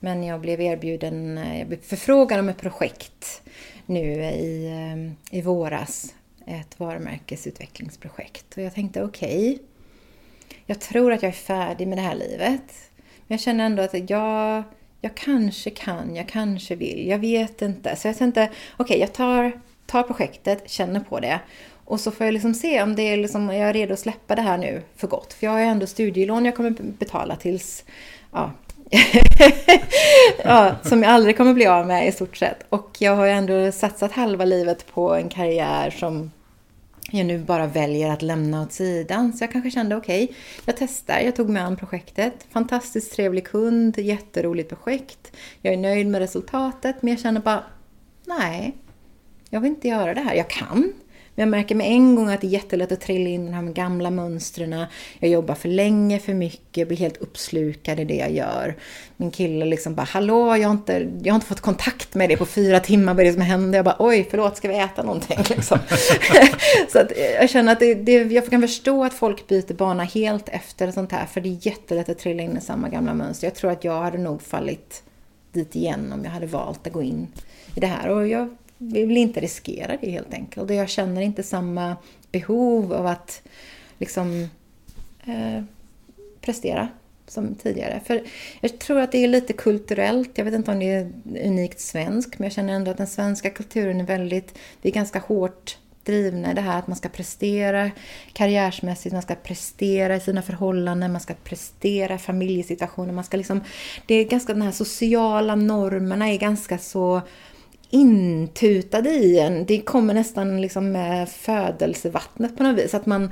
Men jag blev erbjuden, eh, jag blev förfrågad om ett projekt nu i, eh, i våras. Ett varumärkesutvecklingsprojekt. Och jag tänkte okej, okay, jag tror att jag är färdig med det här livet. Men jag känner ändå att jag, jag kanske kan, jag kanske vill, jag vet inte. Så jag tänkte, okej, okay, jag tar, tar projektet, känner på det. Och så får jag liksom se om det är liksom, jag är redo att släppa det här nu för gott. För jag har ju ändå studielån jag kommer betala tills ja, (laughs) ja, som jag aldrig kommer bli av med i stort sett. Och jag har ju ändå satsat halva livet på en karriär som jag nu bara väljer att lämna åt sidan. Så jag kanske kände okej, okay, jag testar. Jag tog mig an projektet. Fantastiskt trevlig kund, jätteroligt projekt. Jag är nöjd med resultatet, men jag känner bara nej, jag vill inte göra det här. Jag kan, men jag märker med en gång att det är jättelätt att trilla in i de här gamla mönstren. Jag jobbar för länge, för mycket, blir helt uppslukad i det jag gör. Min kille liksom bara, hallå, jag har inte, jag har inte fått kontakt med dig på fyra timmar, vad är det som händer? Jag bara, oj, förlåt, ska vi äta någonting? (laughs) Liksom. (laughs) så att eh, jag känner att det, det, jag kan förstå att folk byter bana helt efter sånt här, för det är jättelätt att trilla in i samma gamla mönster. Jag tror att jag hade nog fallit dit igen om jag hade valt att gå in i det här. Och jag vi vill inte riskera det helt enkelt. Och jag känner inte samma behov av att liksom eh, prestera som tidigare. För jag tror att det är lite kulturellt. Jag vet inte om det är unikt svenskt, men jag känner ändå att den svenska kulturen är väldigt, vi är ganska hårt drivna i det här att man ska prestera karriärsmässigt, man ska prestera i sina förhållanden, man ska prestera i familjesituationer, man ska liksom, det är ganska, de här sociala normerna är ganska så intutade i en. Det kommer nästan liksom med födelsevattnet på något vis. Att man,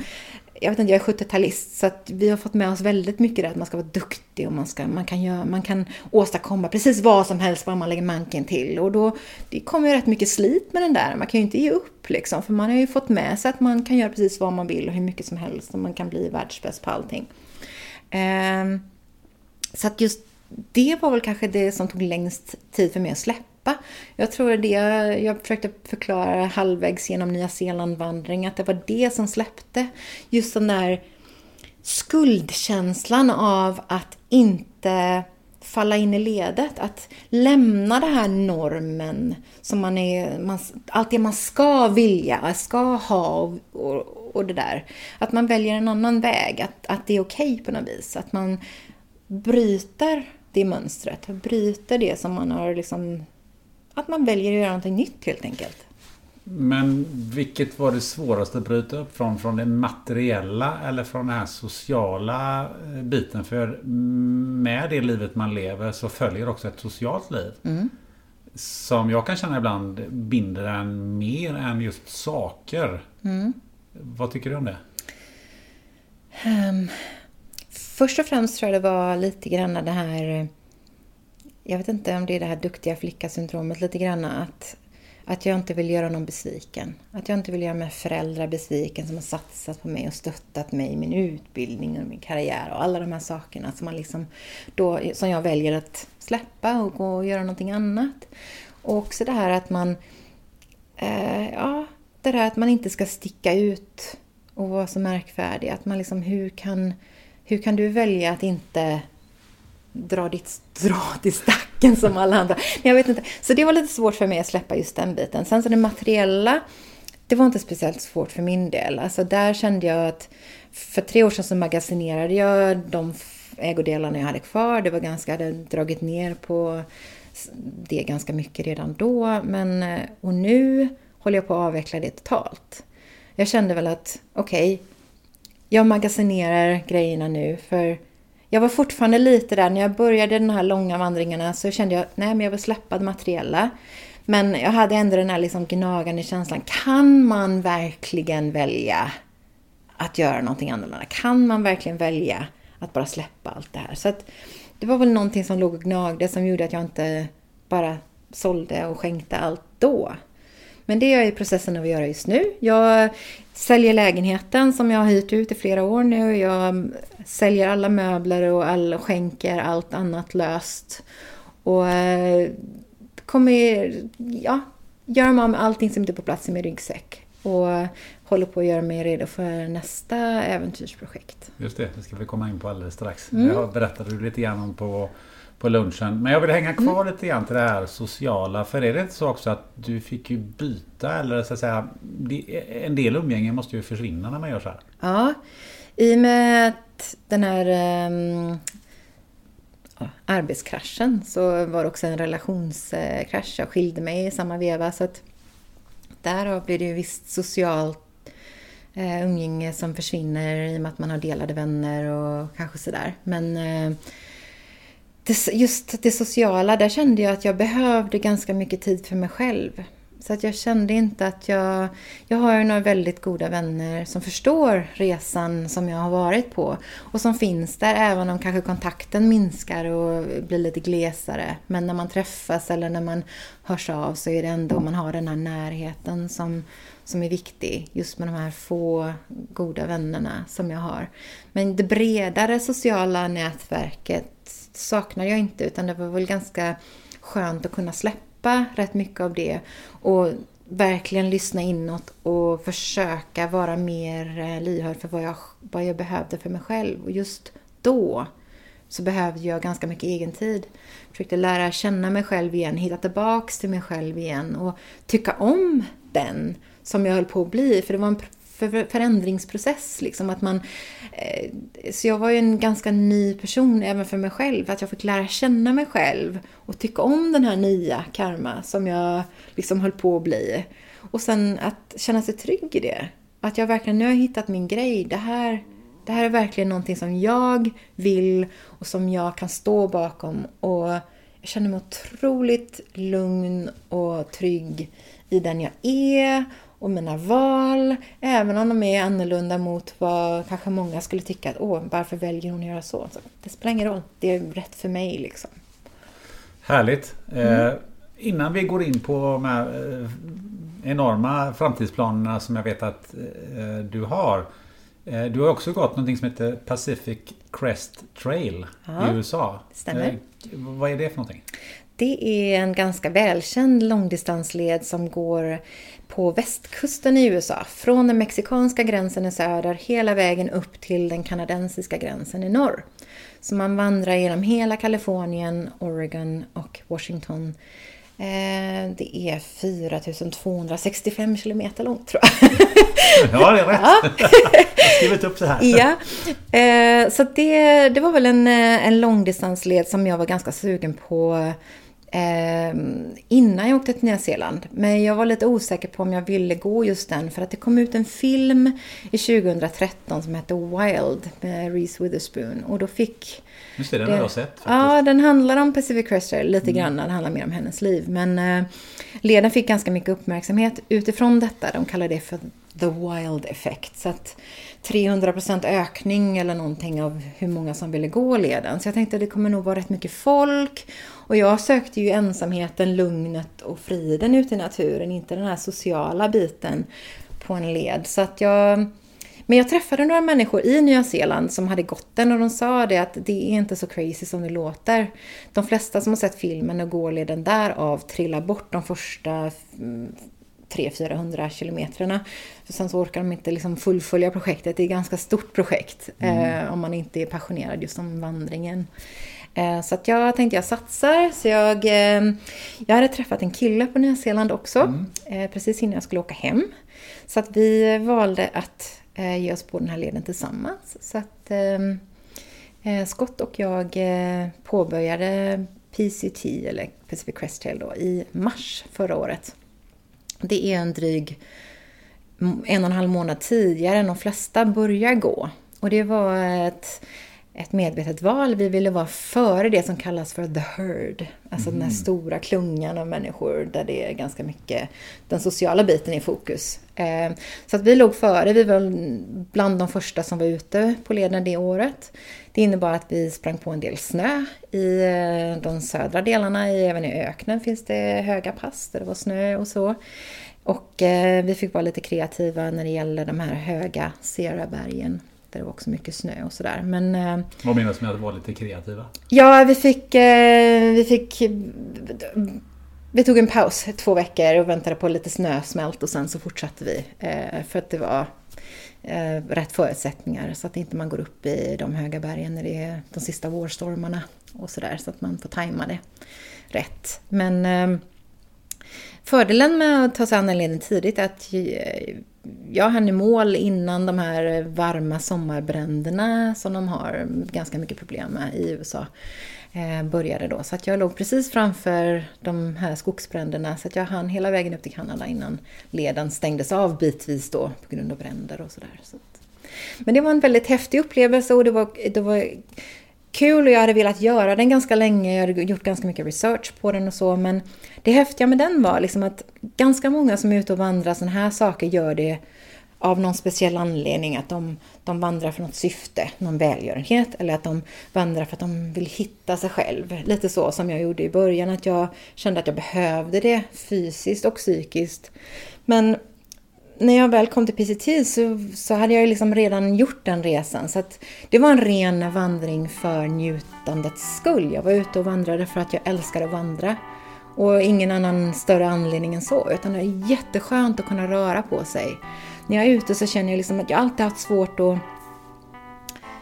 jag vet inte, jag är 70-talist så att vi har fått med oss väldigt mycket det att man ska vara duktig och man, ska, man, kan, göra, man kan åstadkomma precis vad som helst bara man lägger manken till. Och då det kommer ju rätt mycket slit med den där. Man kan ju inte ge upp liksom för man har ju fått med sig att man kan göra precis vad man vill och hur mycket som helst och man kan bli världsbäst på allting. Eh, så att just det var väl kanske det som tog längst tid för mig att släppa släppa. Jag tror det jag försökte förklara halvvägs genom Nya Zeeland-vandring, att det var det som släppte. Just den där skuldkänslan av att inte falla in i ledet. Att lämna den här normen som man är, man, allt det man ska vilja, ska ha och, och, och det där. Att man väljer en annan väg, att, att det är okej okay på något vis. Att man bryter det mönstret, bryter det som man har liksom att man väljer att göra någonting nytt helt enkelt. Men vilket var det svåraste att bryta upp från? Från det materiella eller från den här sociala eh, biten? För med det livet man lever så följer också ett socialt liv. Mm. Som jag kan känna ibland binder en mer än just saker. Mm. Vad tycker du om det? Um, först och främst tror jag det var lite grann det här jag vet inte om det är det här duktiga flicka-syndromet lite grann att, att jag inte vill göra någon besviken. Att jag inte vill göra mina föräldrar besviken som har satsat på mig och stöttat mig i min utbildning och min karriär och alla de här sakerna som, man liksom då, som jag väljer att släppa och gå och göra någonting annat. Och också det här att man, eh, ja, det här att man inte ska sticka ut och vara så märkvärdig. Att man liksom, hur kan, hur kan du välja att inte dra ditt strå till stacken som alla andra. Jag vet inte. Så det var lite svårt för mig att släppa just den biten. Sen så det materiella, det var inte speciellt svårt för min del. Alltså där kände jag att för tre år sedan så magasinerade jag de ägodelarna jag hade kvar. Det var ganska, jag hade dragit ner på det ganska mycket redan då. Men, eh, och nu håller jag på att avveckla det totalt. Jag kände väl att okej, okay, jag magasinerar grejerna nu för jag var fortfarande lite där när jag började de här långa vandringarna så kände jag nej men jag vill släppa det materiella. Men jag hade ändå den här liksom gnagande känslan. Kan man verkligen välja att göra någonting annorlunda? Kan man verkligen välja att bara släppa allt det här? Så att det var väl någonting som låg och gnagde som gjorde att jag inte bara sålde och skänkte allt då. Men det är jag i processen av att göra just nu. Jag säljer lägenheten som jag har hyrt ut i flera år nu. Jag säljer alla möbler och all, skänker allt annat löst. Och eh, kommer ja, göra mig av med allting som inte är på plats i min ryggsäck. Och håller på att göra mig redo för nästa äventyrsprojekt. Just det, det ska vi komma in på alldeles strax. Mm. Jag berättade lite grann om på på lunchen. Men jag vill hänga kvar mm. lite grann till det här sociala. För är det inte så också att du fick ju byta eller så att säga en del umgänge måste ju försvinna när man gör så här? Ja, i och med att den här um, arbetskraschen så var det också en relationskrasch. Jag skilde mig i samma veva så att därav blir det ju visst socialt uh, umgänge som försvinner i och med att man har delade vänner och kanske sådär. Men uh, det, just det sociala, där kände jag att jag behövde ganska mycket tid för mig själv. Så att jag kände inte att jag... Jag har ju några väldigt goda vänner som förstår resan som jag har varit på. Och som finns där även om kanske kontakten minskar och blir lite glesare. Men när man träffas eller när man hörs av så är det ändå man har den här närheten som, som är viktig. Just med de här få goda vännerna som jag har. Men det bredare sociala nätverket saknar jag inte utan det var väl ganska skönt att kunna släppa rätt mycket av det och verkligen lyssna inåt och försöka vara mer eh, lyhörd för vad jag, vad jag behövde för mig själv. Och just då så behövde jag ganska mycket egen tid. Försökte lära känna mig själv igen, hitta tillbaks till mig själv igen och tycka om den som jag höll på att bli. För det var en för förändringsprocess. Liksom, att man, eh, så jag var ju en ganska ny person även för mig själv. Att jag fick lära känna mig själv och tycka om den här nya karma som jag liksom höll på att bli. Och sen att känna sig trygg i det. Att jag verkligen, nu har jag hittat min grej. Det här, det här är verkligen någonting som jag vill och som jag kan stå bakom. Och jag känner mig otroligt lugn och trygg i den jag är och mina val, även om de är annorlunda mot vad kanske många skulle tycka att åh, varför väljer hon att göra så? så det spelar ingen roll, det är rätt för mig liksom. Härligt! Mm. Eh, innan vi går in på de här eh, enorma framtidsplanerna som jag vet att eh, du har. Eh, du har också gått någonting som heter Pacific Crest Trail ja, i USA. Stämmer. Eh, vad är det för någonting? Det är en ganska välkänd långdistansled som går på västkusten i USA. Från den mexikanska gränsen i söder hela vägen upp till den kanadensiska gränsen i norr. Så man vandrar genom hela Kalifornien, Oregon och Washington. Eh, det är 4265 kilometer långt tror jag. Ja, det är rätt. Ja. Jag har skrivit upp det här. Ja, eh, så det, det var väl en, eh, en långdistansled som jag var ganska sugen på eh, innan jag åkte till Nya Zeeland. Men jag var lite osäker på om jag ville gå just den för att det kom ut en film i 2013 som hette Wild med Reese Witherspoon och då fick Just det, den har jag sett. Faktiskt. Ja, den handlar om Pacific Crest lite mm. grann. Den handlar mer om hennes liv. Men eh, leden fick ganska mycket uppmärksamhet utifrån detta. De kallar det för the wild effect. Så att 300% ökning eller någonting av hur många som ville gå leden. Så jag tänkte att det kommer nog vara rätt mycket folk. Och jag sökte ju ensamheten, lugnet och friden ute i naturen, inte den här sociala biten på en led. Så att jag... Men jag träffade några människor i Nya Zeeland som hade gått den och de sa det att det är inte så crazy som det låter. De flesta som har sett filmen och gåleden därav trillar bort de första 300-400 kilometrarna. Sen så orkar de inte liksom fullfölja projektet. Det är ett ganska stort projekt mm. eh, om man inte är passionerad just om vandringen. Eh, så att jag tänkte jag satsar. Så jag, eh, jag hade träffat en kille på Nya Zeeland också, mm. Eh, precis innan jag skulle åka hem. Så att vi valde att ge oss på den här leden tillsammans. Så att Scott och jag påbörjade PCT, eller Pacific Crest Trail då, i mars förra året. Det är en dryg en och en halv månad tidigare än de flesta börjar gå. Och det var ett ett medvetet val. Vi ville vara före det som kallas för the herd. Alltså mm. den här mm. stora klungan av människor där det är ganska mycket den sociala biten i fokus. Eh, så att vi låg före. Vi var bland de första som var ute på leden det året. Det innebar att vi sprang på en del snö i eh, de södra delarna. Även i öknen finns det höga pass där det var snö och så. Och eh, vi fick vara lite kreativa när det gäller de här höga Sierra-bergen där det var också mycket snö och sådär. Men, eh, Vad menas med att vara lite kreativa? Ja, vi fick, eh, vi fick... Vi tog en paus två veckor och väntade på lite snösmält och sen så fortsatte vi. Eh, för att det var rätt förutsättningar så att inte man går upp i de höga bergen när det är de sista vårstormarna och sådär. Så att man får tajma det rätt. Men fördelen med att ta sig an den leden tidigt är att jag hann i mål innan de här varma sommarbränderna som de har ganska mycket problem med i USA eh, började då. Så att jag låg precis framför de här skogsbränderna så att jag hann hela vägen upp till Kanada innan leden stängdes av bitvis då på grund av bränder och sådär. Så men det var en väldigt häftig upplevelse och det var, det var kul och jag hade velat göra den ganska länge. Jag hade gjort ganska mycket research på den och så. Men det häftiga med den var liksom att ganska många som är ute och vandrar sådana här saker gör det av någon speciell anledning. Att de, de vandrar för något syfte, någon välgörenhet. Eller att de vandrar för att de vill hitta sig själv. Lite så som jag gjorde i början. Att jag kände att jag behövde det fysiskt och psykiskt. Men när jag väl kom till PCT så, så hade jag liksom redan gjort den resan. Så att det var en ren vandring för njutandets skull. Jag var ute och vandrade för att jag älskar att vandra. Och ingen annan större anledning än så. Utan det är jätteskönt att kunna röra på sig. När jag är ute så känner jag liksom att jag alltid haft svårt att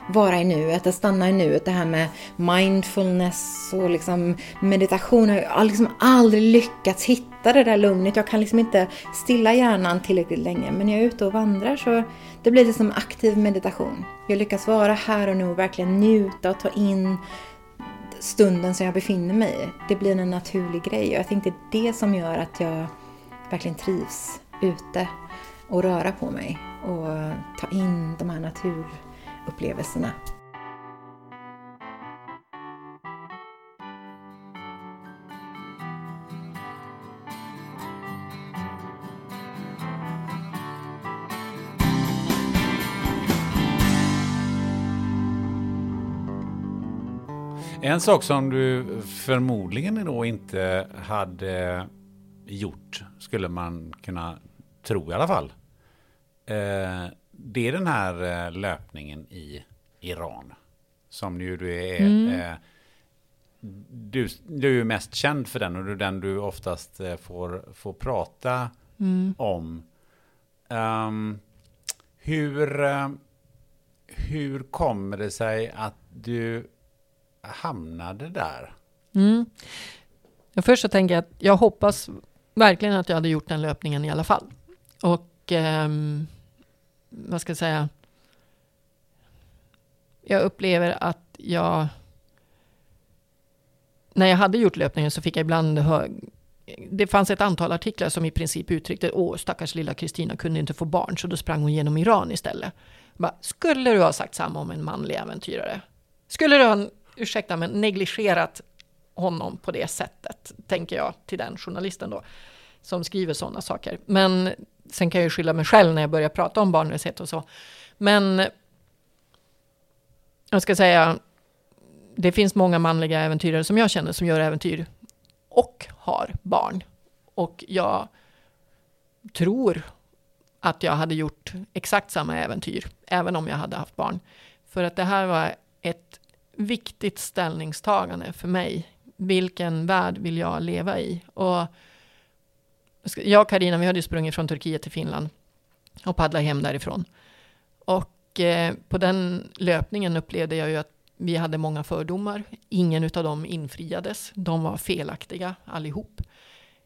vara i nuet, att stanna i nuet. Det här med mindfulness och liksom meditation. Jag har liksom aldrig lyckats hitta det där lugnet. Jag kan liksom inte stilla hjärnan tillräckligt länge. Men när jag är ute och vandrar så det blir det som aktiv meditation. Jag lyckas vara här och nu och verkligen njuta och ta in stunden som jag befinner mig i. Det blir en naturlig grej och jag tänkte det är det som gör att jag verkligen trivs ute och röra på mig och ta in de här natur upplevelserna. En sak som du förmodligen då inte hade gjort, skulle man kunna tro i alla fall. Eh, det är den här eh, löpningen i Iran. Som ju du är... Mm. Eh, du, du är mest känd för den och det är den du oftast eh, får, får prata mm. om. Um, hur, uh, hur kommer det sig att du hamnade där? Mm. Först så tänker jag att jag hoppas verkligen att jag hade gjort den löpningen i alla fall. Och um, vad ska jag säga, jag upplever att jag, när jag hade gjort löpningen så fick jag ibland höra, det fanns ett antal artiklar som i princip uttryckte, åh stackars lilla Kristina kunde inte få barn, så då sprang hon genom Iran istället. Bara, skulle du ha sagt samma om en manlig äventyrare? Skulle du ha, ursäkta men, negligerat honom på det sättet, tänker jag till den journalisten då, som skriver sådana saker. Men Sen kan jag ju skylla mig själv när jag börjar prata om barnlöshet och så. Men jag ska säga, det finns många manliga äventyrare som jag känner som gör äventyr och har barn. Och jag tror att jag hade gjort exakt samma äventyr, även om jag hade haft barn. För att det här var ett viktigt ställningstagande för mig. Vilken värld vill jag leva i? Och jag och Carina, vi hade sprungit från Turkiet till Finland och paddlat hem därifrån. Och eh, på den löpningen upplevde jag ju att vi hade många fördomar. Ingen av dem infriades. De var felaktiga allihop.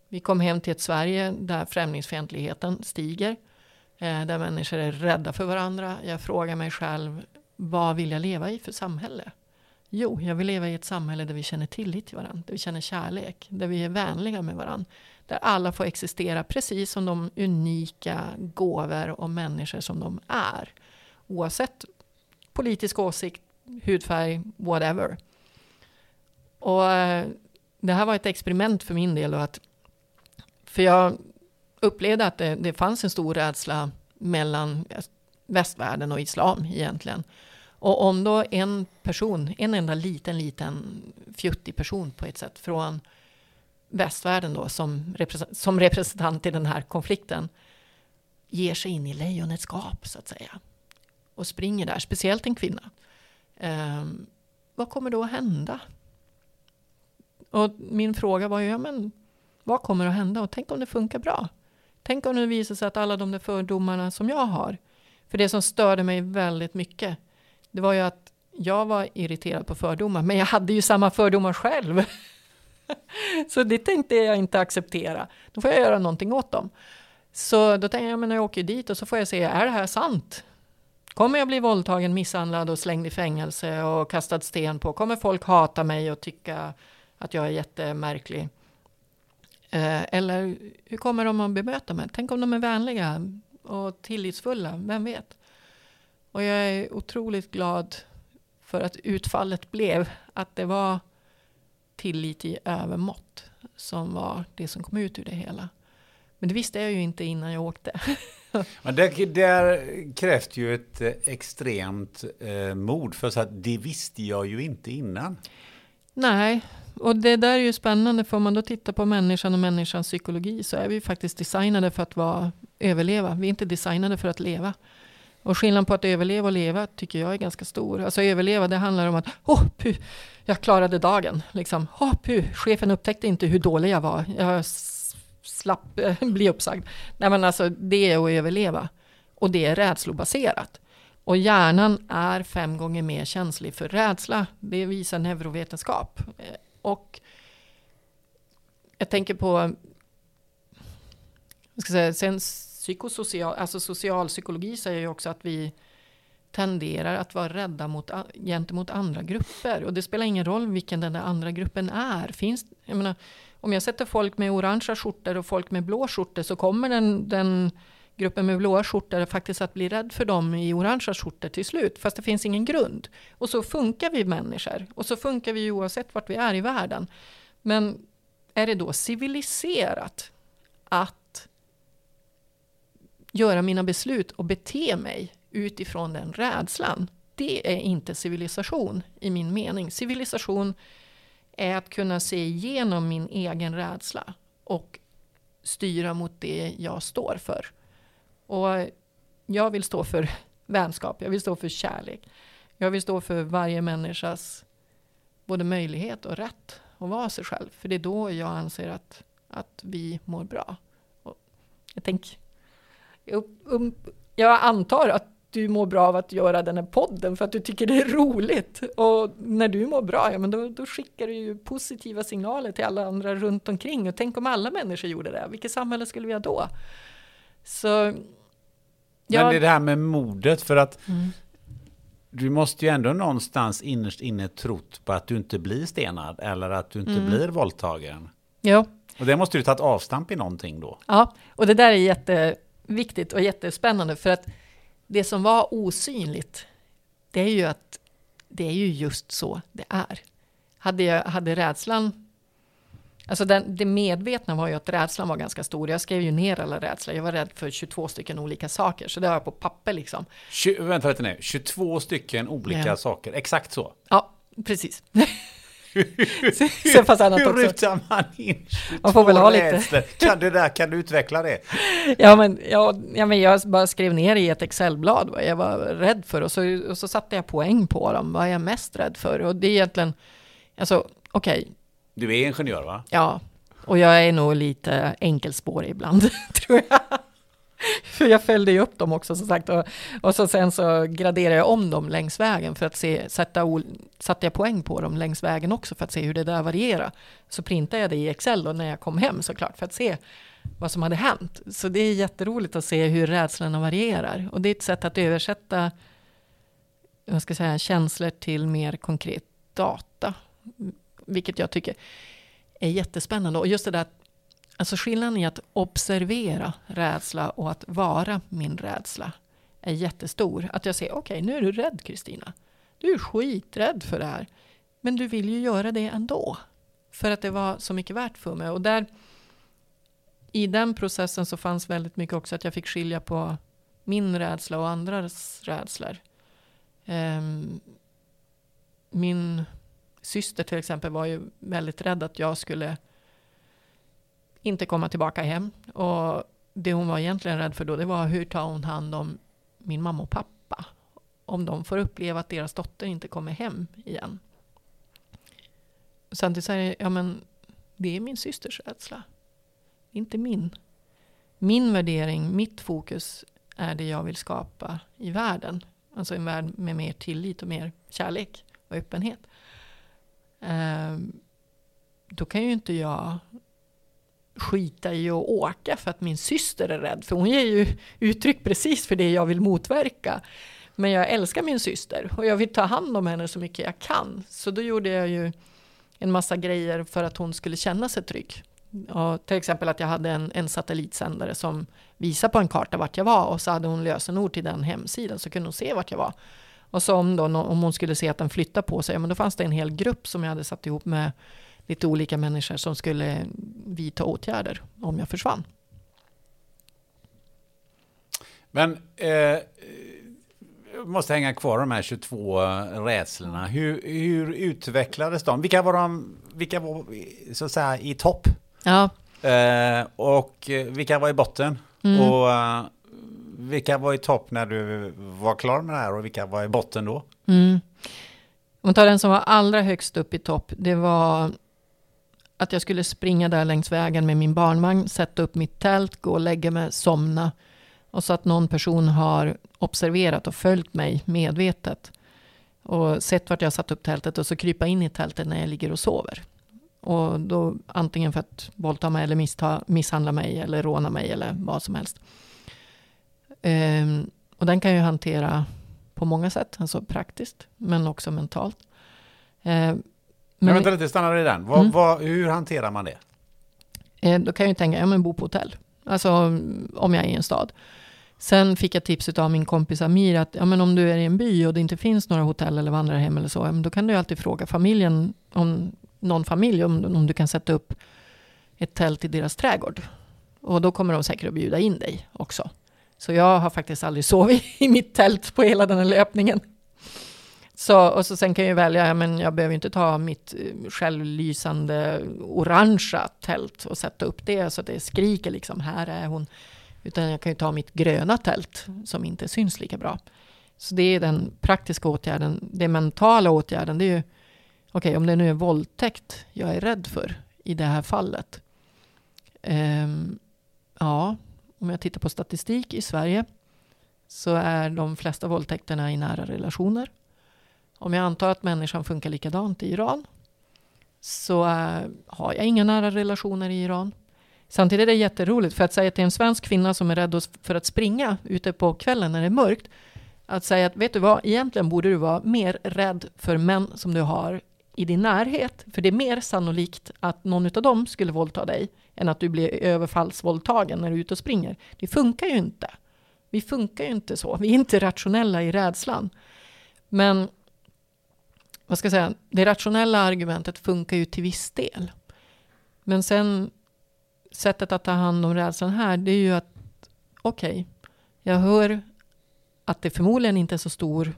Vi kom hem till ett Sverige där främlingsfientligheten stiger. Eh, där människor är rädda för varandra. Jag frågar mig själv, vad vill jag leva i för samhälle? Jo, jag vill leva i ett samhälle där vi känner tillit till varandra, där vi känner kärlek, där vi är vänliga med varandra. Där alla får existera precis som de unika gåvor och människor som de är. Oavsett politisk åsikt, hudfärg, whatever. Och eh, det här var ett experiment för min del. Och att, för jag upplevde att det, det fanns en stor rädsla mellan västvärlden och islam egentligen. Och om då en person, en enda liten, liten fjuttig person på ett sätt från västvärlden då som, representant, som representant i den här konflikten ger sig in i lejonets gap så att säga. Och springer där, speciellt en kvinna. Eh, vad kommer då att hända? Och min fråga var ju, ja men vad kommer att hända? Och tänk om det funkar bra? Tänk om det visar sig att alla de där fördomarna som jag har, för det som störde mig väldigt mycket, det var ju att jag var irriterad på fördomar, men jag hade ju samma fördomar själv. (laughs) så det tänkte jag inte acceptera. Då får jag göra någonting åt dem. Så då tänkte jag, men jag åker dit och så får jag se, är det här sant? Kommer jag bli våldtagen, misshandlad och slängd i fängelse och kastad sten på? Kommer folk hata mig och tycka att jag är jättemärklig? Eh, eller hur kommer de att bemöta mig? Tänk om de är vänliga och tillitsfulla, vem vet? Och jag är otroligt glad för att utfallet blev att det var tillit i övermått som var det som kom ut ur det hela. Men det visste jag ju inte innan jag åkte. (laughs) Men det där krävs ju ett eh, extremt eh, mod för så att det visste jag ju inte innan. Nej, och det där är ju spännande för om man då tittar på människan och människans psykologi så är vi faktiskt designade för att vara, överleva. Vi är inte designade för att leva. Och skillnaden på att överleva och leva tycker jag är ganska stor. Alltså överleva, det handlar om att åh, oh, puh, jag klarade dagen. Liksom, åh, oh, puh, chefen upptäckte inte hur dålig jag var. Jag slapp eh, bli uppsagd. Nej, men alltså det är att överleva. Och det är rädslobaserat. Och hjärnan är fem gånger mer känslig för rädsla. Det visar neurovetenskap. Eh, och jag tänker på jag ska säga, sen psykosocial, alltså socialpsykologi säger ju också att vi tenderar att vara rädda mot, gentemot andra grupper. Och det spelar ingen roll vilken den där andra gruppen är. Finns, jag menar, om jag sätter folk med orangea skjortor och folk med blå skjortor så kommer den, den gruppen med blåa skjortor faktiskt att bli rädd för dem i orangea skjortor till slut. Fast det finns ingen grund. Och så funkar vi människor. Och så funkar vi oavsett vart vi är i världen. Men är det då civiliserat att göra mina beslut och bete mig utifrån den rädslan. Det är inte civilisation i min mening. Civilisation är att kunna se igenom min egen rädsla och styra mot det jag står för. Och jag vill stå för vänskap, jag vill stå för kärlek. Jag vill stå för varje människas både möjlighet och rätt att vara sig själv. För det är då jag anser att, att vi mår bra. Och jag tänker jag antar att du mår bra av att göra den här podden för att du tycker det är roligt. Och när du mår bra, ja men då, då skickar du ju positiva signaler till alla andra runt omkring. Och tänk om alla människor gjorde det, vilket samhälle skulle vi ha då? Så... Ja. Men det är det här med modet, för att mm. du måste ju ändå någonstans innerst inne trott på att du inte blir stenad eller att du inte mm. blir våldtagen. Ja. Och det måste ju tagit avstamp i någonting då. Ja, och det där är jätte viktigt och jättespännande för att det som var osynligt, det är ju att det är ju just så det är. Hade, jag, hade rädslan Alltså den, det medvetna var ju att rädslan var ganska stor. Jag skrev ju ner alla rädslor. Jag var rädd för 22 stycken olika saker. Så det har jag på papper liksom. 20, vänta lite nu. 22 stycken olika ja. saker. Exakt så? Ja, precis. (laughs) (laughs) så, fast annat Hur också. rutar man in Man får väl ha lite. Kan du, där, kan du utveckla det? ja, men, ja, ja, men jag bara skrev ner i ett Excelblad vad jag var rädd för och så, och så satte jag poäng på dem. Vad är jag mest rädd för? Och det är egentligen, alltså okej. Okay. Du är ingenjör va? Ja. Och jag är nog lite enkelspårig ibland, (laughs) tror jag. (laughs) För jag följde ju upp dem också som sagt. Och, och så sen så graderade jag om dem längs vägen för att se, sätta, satte jag poäng på dem längs vägen också för att se hur det där varierar. Så printade jag det i Excel då när jag kom hem såklart för att se vad som hade hänt. Så det är jätteroligt att se hur rädslorna varierar. Och det är ett sätt att översätta jag ska säga, känslor till mer konkret data. Vilket jag tycker är jättespännande. Och just det där Alltså skillnaden i att observera rädsla och att vara min rädsla är jättestor. Att jag säger, okej okay, nu är du rädd Kristina. Du är skiträdd för det här. Men du vill ju göra det ändå. För att det var så mycket värt för mig. Och där, i den processen så fanns väldigt mycket också att jag fick skilja på min rädsla och andras rädslor. Um, min syster till exempel var ju väldigt rädd att jag skulle inte komma tillbaka hem. Och det hon var egentligen rädd för då, det var hur tar hon hand om min mamma och pappa? Om de får uppleva att deras dotter inte kommer hem igen. Samtidigt säger jag, ja men det är min systers rädsla. Inte min. Min värdering, mitt fokus är det jag vill skapa i världen. Alltså en värld med mer tillit och mer kärlek och öppenhet. Ehm, då kan ju inte jag skita i att åka för att min syster är rädd. För hon ger ju uttryck precis för det jag vill motverka. Men jag älskar min syster och jag vill ta hand om henne så mycket jag kan. Så då gjorde jag ju en massa grejer för att hon skulle känna sig trygg. Och till exempel att jag hade en, en satellitsändare som visade på en karta vart jag var och så hade hon lösenord till den hemsidan så kunde hon se vart jag var. Och så om, då, om hon skulle se att den flyttade på sig, men då fanns det en hel grupp som jag hade satt ihop med lite olika människor som skulle vidta åtgärder om jag försvann. Men eh, måste hänga kvar de här 22 rädslorna. Hur, hur utvecklades de? Vilka var de, vilka var så att säga i topp? Ja. Eh, och vilka var i botten? Mm. Och uh, vilka var i topp när du var klar med det här och vilka var i botten då? Mm. Om man tar den som var allra högst upp i topp, det var att jag skulle springa där längs vägen med min barnvagn, sätta upp mitt tält, gå och lägga mig, somna. Och så att någon person har observerat och följt mig medvetet. Och sett vart jag satt upp tältet och så krypa in i tältet när jag ligger och sover. Och då antingen för att våldta mig eller missta, misshandla mig eller råna mig eller vad som helst. Um, och den kan jag hantera på många sätt, alltså praktiskt men också mentalt. Uh, men, vänta lite, stanna i den. Vad, mm. vad, hur hanterar man det? Eh, då kan jag ju tänka, ja men bo på hotell. Alltså om jag är i en stad. Sen fick jag tipset av min kompis Amir att ja, men om du är i en by och det inte finns några hotell eller vandrarhem eller så, då kan du alltid fråga familjen, om någon familj, om, om du kan sätta upp ett tält i deras trädgård. Och då kommer de säkert att bjuda in dig också. Så jag har faktiskt aldrig sovit (laughs) i mitt tält på hela den här löpningen. Så, och så sen kan jag välja, men jag behöver inte ta mitt eh, självlysande orangea tält och sätta upp det så att det skriker liksom, här är hon. Utan jag kan ju ta mitt gröna tält som inte syns lika bra. Så det är den praktiska åtgärden. Den mentala åtgärden, det är ju, okej okay, om det nu är våldtäkt jag är rädd för i det här fallet. Um, ja, om jag tittar på statistik i Sverige så är de flesta våldtäkterna i nära relationer. Om jag antar att människan funkar likadant i Iran så äh, har jag inga nära relationer i Iran. Samtidigt är det jätteroligt, för att säga till en svensk kvinna som är rädd för att springa ute på kvällen när det är mörkt, att säga att vet du vad, egentligen borde du vara mer rädd för män som du har i din närhet, för det är mer sannolikt att någon av dem skulle våldta dig än att du blir överfallsvåldtagen när du är ute och springer. Det funkar ju inte. Vi funkar ju inte så. Vi är inte rationella i rädslan. Men vad ska jag säga, det rationella argumentet funkar ju till viss del. Men sen sättet att ta hand om rädslan här, det är ju att okej, okay, jag hör att det förmodligen inte är så stor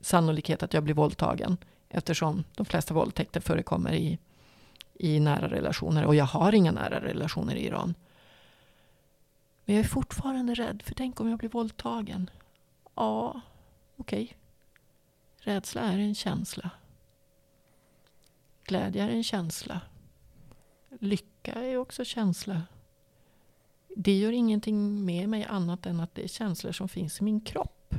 sannolikhet att jag blir våldtagen eftersom de flesta våldtäkter förekommer i, i nära relationer och jag har inga nära relationer i Iran. Men jag är fortfarande rädd, för tänk om jag blir våldtagen? Ja, okej. Okay. Rädsla är en känsla. Glädje är en känsla. Lycka är också känsla. Det gör ingenting med mig annat än att det är känslor som finns i min kropp.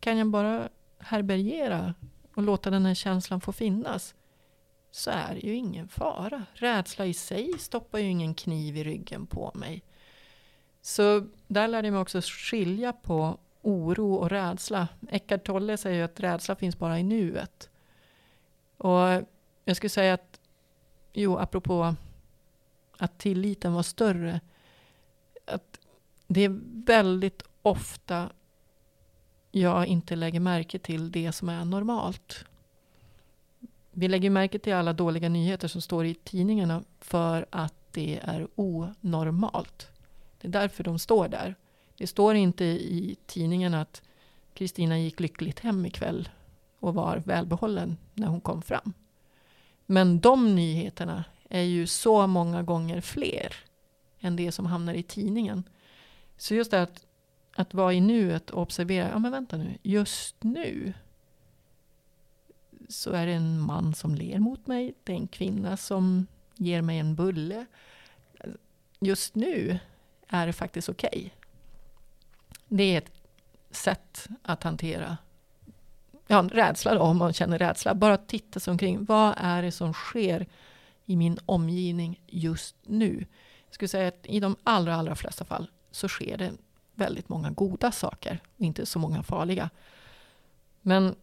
Kan jag bara härbärgera och låta den här känslan få finnas så är det ju ingen fara. Rädsla i sig stoppar ju ingen kniv i ryggen på mig. Så där lärde jag mig också skilja på oro och rädsla. Eckart Tolle säger ju att rädsla finns bara i nuet. Och jag skulle säga att, jo, apropå att tilliten var större, att det är väldigt ofta jag inte lägger märke till det som är normalt. Vi lägger märke till alla dåliga nyheter som står i tidningarna för att det är onormalt. Det är därför de står där. Det står inte i tidningen att Kristina gick lyckligt hem ikväll och var välbehållen när hon kom fram. Men de nyheterna är ju så många gånger fler än det som hamnar i tidningen. Så just det att, att vara i nuet och observera, ja men vänta nu, just nu så är det en man som ler mot mig, det är en kvinna som ger mig en bulle. Just nu är det faktiskt okej. Okay. Det är ett sätt att hantera ja, rädsla då, om man känner rädsla. Bara titta sig omkring. Vad är det som sker i min omgivning just nu? Jag skulle säga att i de allra, allra flesta fall så sker det väldigt många goda saker och inte så många farliga. Men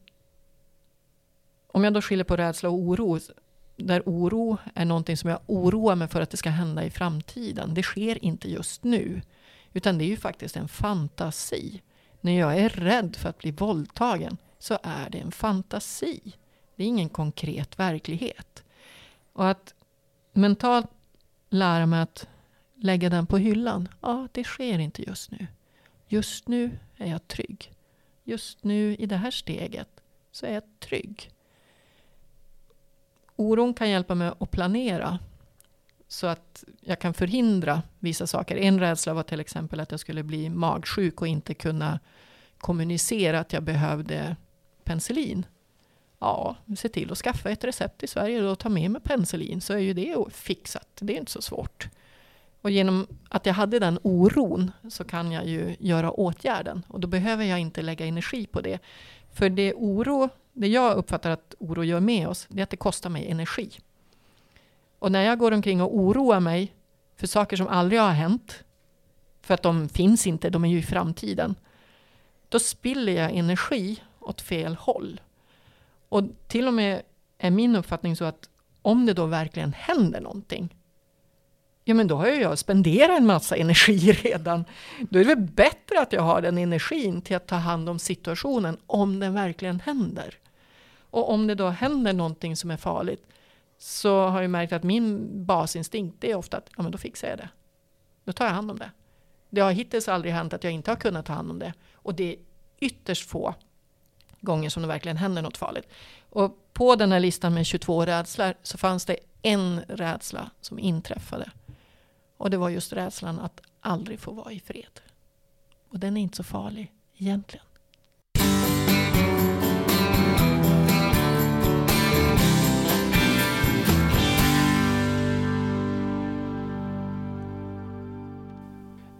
om jag då skiljer på rädsla och oro, där oro är någonting som jag oroar mig för att det ska hända i framtiden. Det sker inte just nu. Utan det är ju faktiskt en fantasi. När jag är rädd för att bli våldtagen så är det en fantasi. Det är ingen konkret verklighet. Och att mentalt lära mig att lägga den på hyllan, ja, det sker inte just nu. Just nu är jag trygg. Just nu i det här steget så är jag trygg. Oron kan hjälpa mig att planera så att jag kan förhindra vissa saker. En rädsla var till exempel att jag skulle bli magsjuk och inte kunna kommunicera att jag behövde penicillin. Ja, se till att skaffa ett recept i Sverige och ta med mig penicillin så är ju det fixat. Det är inte så svårt. Och genom att jag hade den oron så kan jag ju göra åtgärden och då behöver jag inte lägga energi på det. För det oro, det jag uppfattar att oro gör med oss, det är att det kostar mig energi. Och när jag går omkring och oroar mig för saker som aldrig har hänt, för att de finns inte, de är ju i framtiden, då spiller jag energi åt fel håll. Och till och med är min uppfattning så att om det då verkligen händer någonting, ja men då har ju jag spenderat en massa energi (laughs) redan. Då är det väl bättre att jag har den energin till att ta hand om situationen om den verkligen händer. Och om det då händer någonting som är farligt, så har jag märkt att min basinstinkt är ofta att ja, men då fixar jag det. Då tar jag hand om det. Det har hittills aldrig hänt att jag inte har kunnat ta hand om det. Och det är ytterst få gånger som det verkligen händer något farligt. Och på den här listan med 22 rädslor så fanns det en rädsla som inträffade. Och det var just rädslan att aldrig få vara i fred. Och den är inte så farlig egentligen.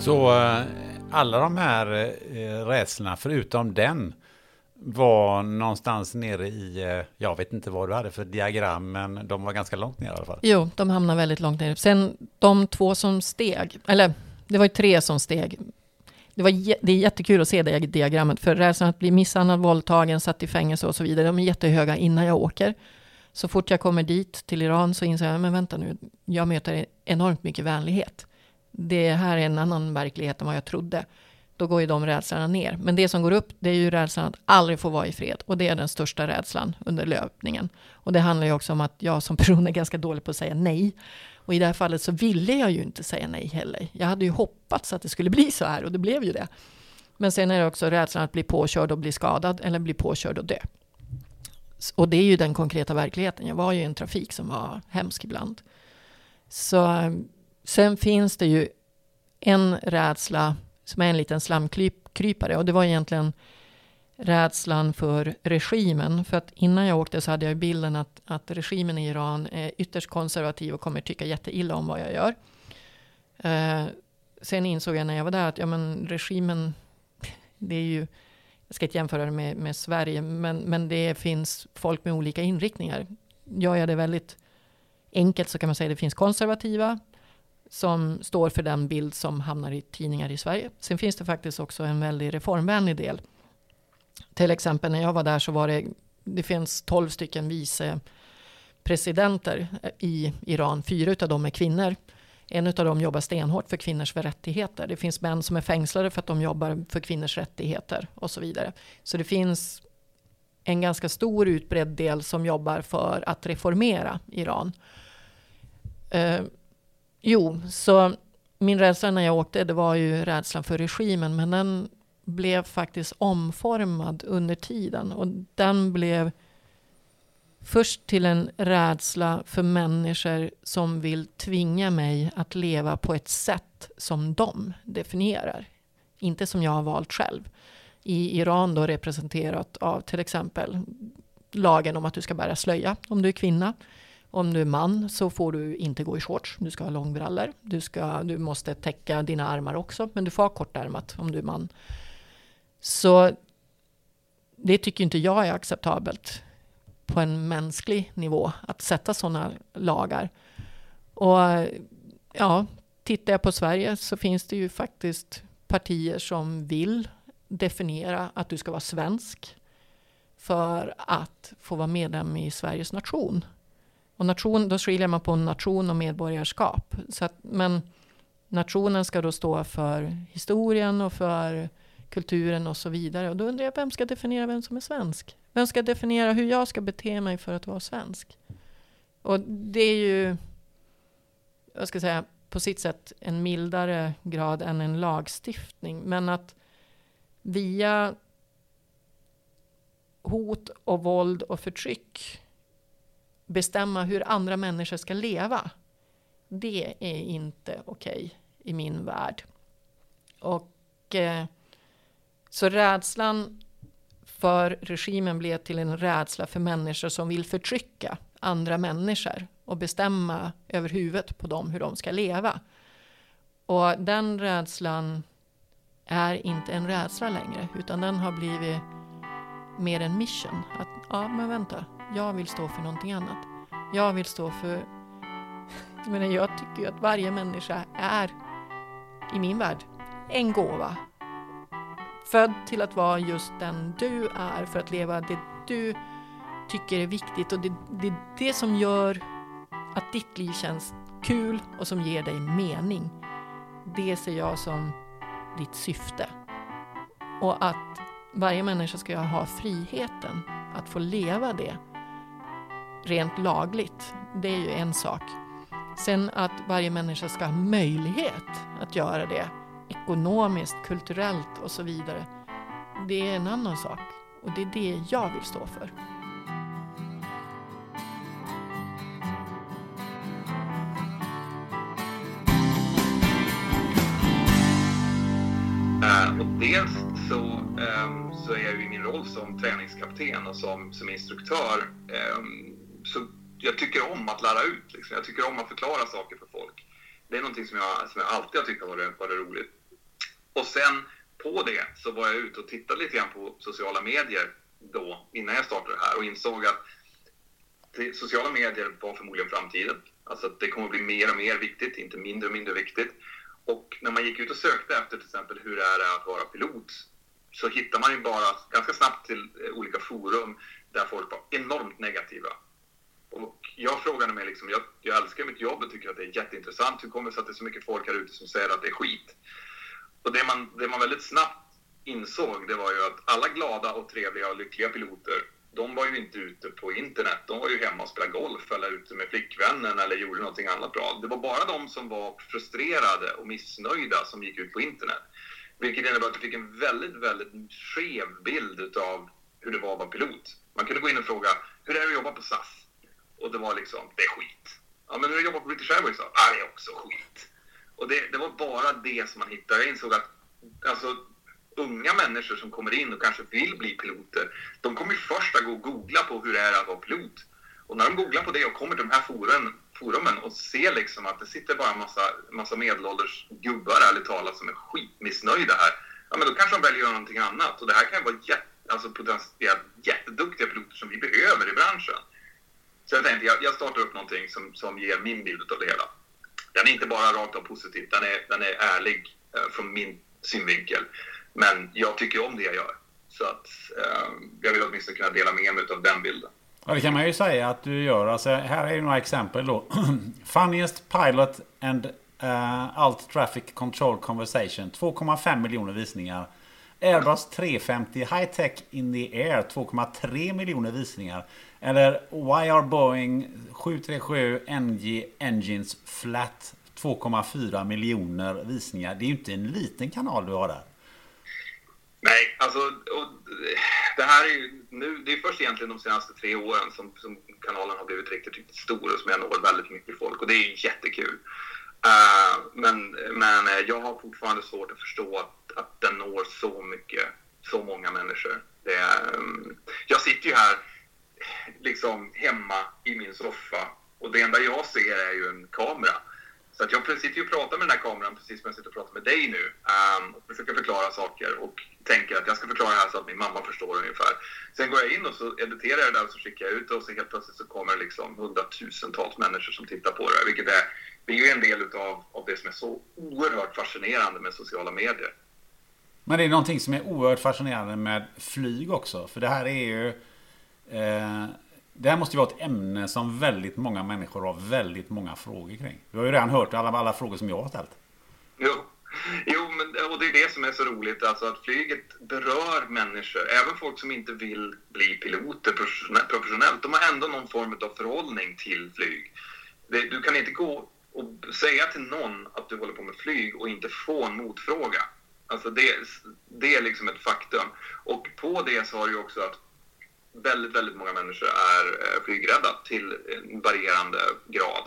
Så eh, alla de här eh, rädslorna, förutom den, var någonstans nere i, eh, jag vet inte vad du hade för diagram, men de var ganska långt ner i alla fall. Jo, de hamnade väldigt långt ner. Sen de två som steg, eller det var ju tre som steg. Det, var, det är jättekul att se det diagrammet, för rädslan att bli misshandlad, våldtagen, satt i fängelse och så vidare, de är jättehöga innan jag åker. Så fort jag kommer dit till Iran så inser jag, men vänta nu, jag möter enormt mycket vänlighet. Det här är en annan verklighet än vad jag trodde. Då går ju de rädslorna ner. Men det som går upp, det är ju rädslan att aldrig få vara i fred. Och det är den största rädslan under löpningen. Och det handlar ju också om att jag som person är ganska dålig på att säga nej. Och i det här fallet så ville jag ju inte säga nej heller. Jag hade ju hoppats att det skulle bli så här och det blev ju det. Men sen är det också rädslan att bli påkörd och bli skadad eller bli påkörd och dö. Och det är ju den konkreta verkligheten. Jag var ju i en trafik som var hemsk ibland. Så sen finns det ju en rädsla som är en liten slamkrypare och det var egentligen rädslan för regimen. För att innan jag åkte så hade jag bilden att, att regimen i Iran är ytterst konservativ och kommer tycka jätteilla om vad jag gör. Eh, sen insåg jag när jag var där att ja, men regimen, det är ju, jag ska inte jämföra det med, med Sverige, men, men det finns folk med olika inriktningar. Gör jag det väldigt enkelt så kan man säga att det finns konservativa som står för den bild som hamnar i tidningar i Sverige. Sen finns det faktiskt också en väldigt reformvänlig del till exempel när jag var där så var det, det finns 12 stycken vice presidenter i Iran. Fyra av dem är kvinnor. En av dem jobbar stenhårt för kvinnors rättigheter. Det finns män som är fängslade för att de jobbar för kvinnors rättigheter och så vidare. Så det finns en ganska stor utbredd del som jobbar för att reformera Iran. Eh, Jo, så min rädsla när jag åkte det var ju rädslan för regimen men den blev faktiskt omformad under tiden. Och den blev först till en rädsla för människor som vill tvinga mig att leva på ett sätt som de definierar. Inte som jag har valt själv. I Iran då representerat av till exempel lagen om att du ska bära slöja om du är kvinna. Om du är man så får du inte gå i shorts, du ska ha långbrallor. Du, ska, du måste täcka dina armar också, men du får ha kortärmat om du är man. Så det tycker inte jag är acceptabelt på en mänsklig nivå att sätta sådana lagar. Och ja, tittar jag på Sverige så finns det ju faktiskt partier som vill definiera att du ska vara svensk för att få vara medlem i Sveriges nation. Och nation, då skiljer man på nation och medborgarskap. Så att, men nationen ska då stå för historien och för kulturen och så vidare. Och då undrar jag, vem ska definiera vem som är svensk? Vem ska definiera hur jag ska bete mig för att vara svensk? Och det är ju, jag ska säga, på sitt sätt en mildare grad än en lagstiftning. Men att via hot och våld och förtryck bestämma hur andra människor ska leva. Det är inte okej okay i min värld. Och eh, så rädslan för regimen blev till en rädsla för människor som vill förtrycka andra människor och bestämma över huvudet på dem hur de ska leva. Och den rädslan är inte en rädsla längre, utan den har blivit mer en mission. Att, ja men vänta, jag vill stå för någonting annat. Jag vill stå för... (laughs) Jag, menar, jag tycker ju att varje människa är, i min värld, en gåva Född till att vara just den du är för att leva det du tycker är viktigt och det, det är det som gör att ditt liv känns kul och som ger dig mening. Det ser jag som ditt syfte. Och att varje människa ska ha friheten att få leva det rent lagligt, det är ju en sak. Sen att varje människa ska ha möjlighet att göra det ekonomiskt, kulturellt och så vidare. Det är en annan sak och det är det jag vill stå för. Eh, och dels så, ehm, så är jag ju i min roll som träningskapten och som, som instruktör. Ehm, så jag tycker om att lära ut. Liksom. Jag tycker om att förklara saker för folk. Det är någonting som jag, som jag alltid har tyckt har varit, varit roligt. Och sen på det så var jag ute och tittade lite grann på sociala medier då, innan jag startade det här och insåg att det, sociala medier var förmodligen framtiden. Alltså att det kommer att bli mer och mer viktigt, inte mindre och mindre viktigt. Och när man gick ut och sökte efter till exempel hur det är att vara pilot så hittar man ju bara ganska snabbt till olika forum där folk var enormt negativa. Och jag frågade mig, liksom, jag, jag älskar mitt jobb och tycker att det är jätteintressant. Hur kommer det sig att det är så mycket folk här ute som säger att det är skit? Och det man, det man väldigt snabbt insåg, det var ju att alla glada och trevliga och lyckliga piloter, de var ju inte ute på internet. De var ju hemma och spelade golf eller ute med flickvännen eller gjorde någonting annat bra. Det var bara de som var frustrerade och missnöjda som gick ut på internet. Vilket innebär att du fick en väldigt, väldigt skev bild av hur det var att vara pilot. Man kunde gå in och fråga, hur är det att jobba på SAS? Och det var liksom, det är skit. Ja, men hur är det att jobba på British Airways då? Ja, det är också skit. Och det, det var bara det som man hittade. Jag insåg att alltså, unga människor som kommer in och kanske vill bli piloter, de kommer ju först att gå och googla på hur det är att vara pilot. Och när de googlar på det och kommer till de här forumen, forumen och ser liksom att det sitter bara en massa, massa medelålders gubbar, ärligt talat, som är skitmissnöjda här. Ja, men då kanske de väljer att göra någonting annat. Och det här kan ju vara jätte, alltså potentiellt jätteduktiga piloter som vi behöver i branschen. Så jag tänkte, jag, jag startar upp någonting som, som ger min bild av det hela. Den är inte bara rakt av positiv, den är, den är ärlig eh, från min synvinkel. Men jag tycker om det jag gör. Så att eh, jag vill åtminstone kunna dela med mig av den bilden. Ja, det kan man ju säga att du gör. Alltså, här är ju några exempel då. (clears throat) Funniest pilot and uh, alt traffic control conversation. 2,5 miljoner visningar. Airbus 350 High Tech in the Air 2,3 miljoner visningar. Eller Why are Boeing 737 NG Engines Flat 2,4 miljoner visningar. Det är ju inte en liten kanal du har där. Nej, alltså och det här är ju nu, det är först egentligen de senaste tre åren som, som kanalen har blivit riktigt, riktigt stor och som jag når väldigt mycket folk och det är ju jättekul. Uh, men, men eh, jag har fortfarande svårt att förstå att, att den når så mycket, så många människor. Det är, um, jag sitter ju här liksom hemma i min soffa och det enda jag ser är ju en kamera. Så att jag sitter ju och pratar med den här kameran precis som jag sitter och pratar med dig nu. Um, och försöker förklara saker och tänker att jag ska förklara det här så att min mamma förstår ungefär. Sen går jag in och så editerar jag det och så skickar jag ut det och så helt plötsligt så kommer det liksom hundratusentals människor som tittar på det. Vilket är, det är ju en del utav, av det som är så oerhört fascinerande med sociala medier. Men det är någonting som är oerhört fascinerande med flyg också. För det här är ju... Eh, det här måste ju vara ett ämne som väldigt många människor har väldigt många frågor kring. Du har ju redan hört alla, alla frågor som jag har ställt. Jo, jo men, och det är det som är så roligt, alltså att flyget berör människor. Även folk som inte vill bli piloter professionellt, de har ändå någon form av förhållning till flyg. Det, du kan inte gå och säga till någon att du håller på med flyg och inte få en motfråga. Alltså det, det är liksom ett faktum. Och på det så har du också att väldigt, väldigt många människor är eh, flygrädda till en varierande grad.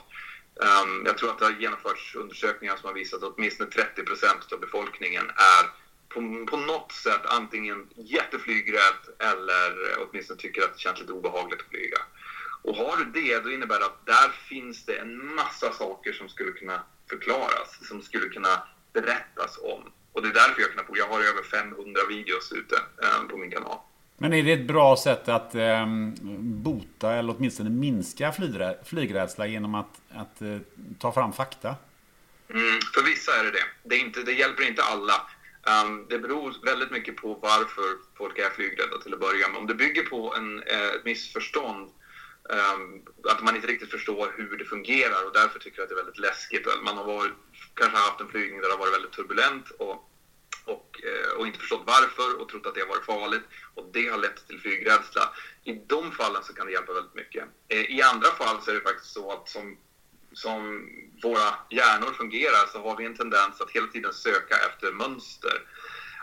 Ehm, jag tror att det har genomförts undersökningar som har visat att åtminstone 30 procent av befolkningen är på, på något sätt antingen jätteflygrädd eller åtminstone tycker att det känns lite obehagligt att flyga. Och har du det, då innebär det att där finns det en massa saker som skulle kunna förklaras, som skulle kunna berättas om. Och det är därför jag kan Jag har över 500 videos ute ehm, på min kanal. Men är det ett bra sätt att eh, bota eller åtminstone minska flygrä flygrädsla genom att, att eh, ta fram fakta? Mm, för vissa är det det. Det, är inte, det hjälper inte alla. Um, det beror väldigt mycket på varför folk är flygrädda till att börja med. Om det bygger på en, eh, ett missförstånd, um, att man inte riktigt förstår hur det fungerar och därför tycker att det är väldigt läskigt. Man har varit, kanske haft en flygning där det har varit väldigt turbulent och och, eh, och inte förstått varför och trott att det har varit farligt och det har lett till flygrädsla. I de fallen så kan det hjälpa väldigt mycket. Eh, I andra fall så är det faktiskt så att som, som våra hjärnor fungerar så har vi en tendens att hela tiden söka efter mönster.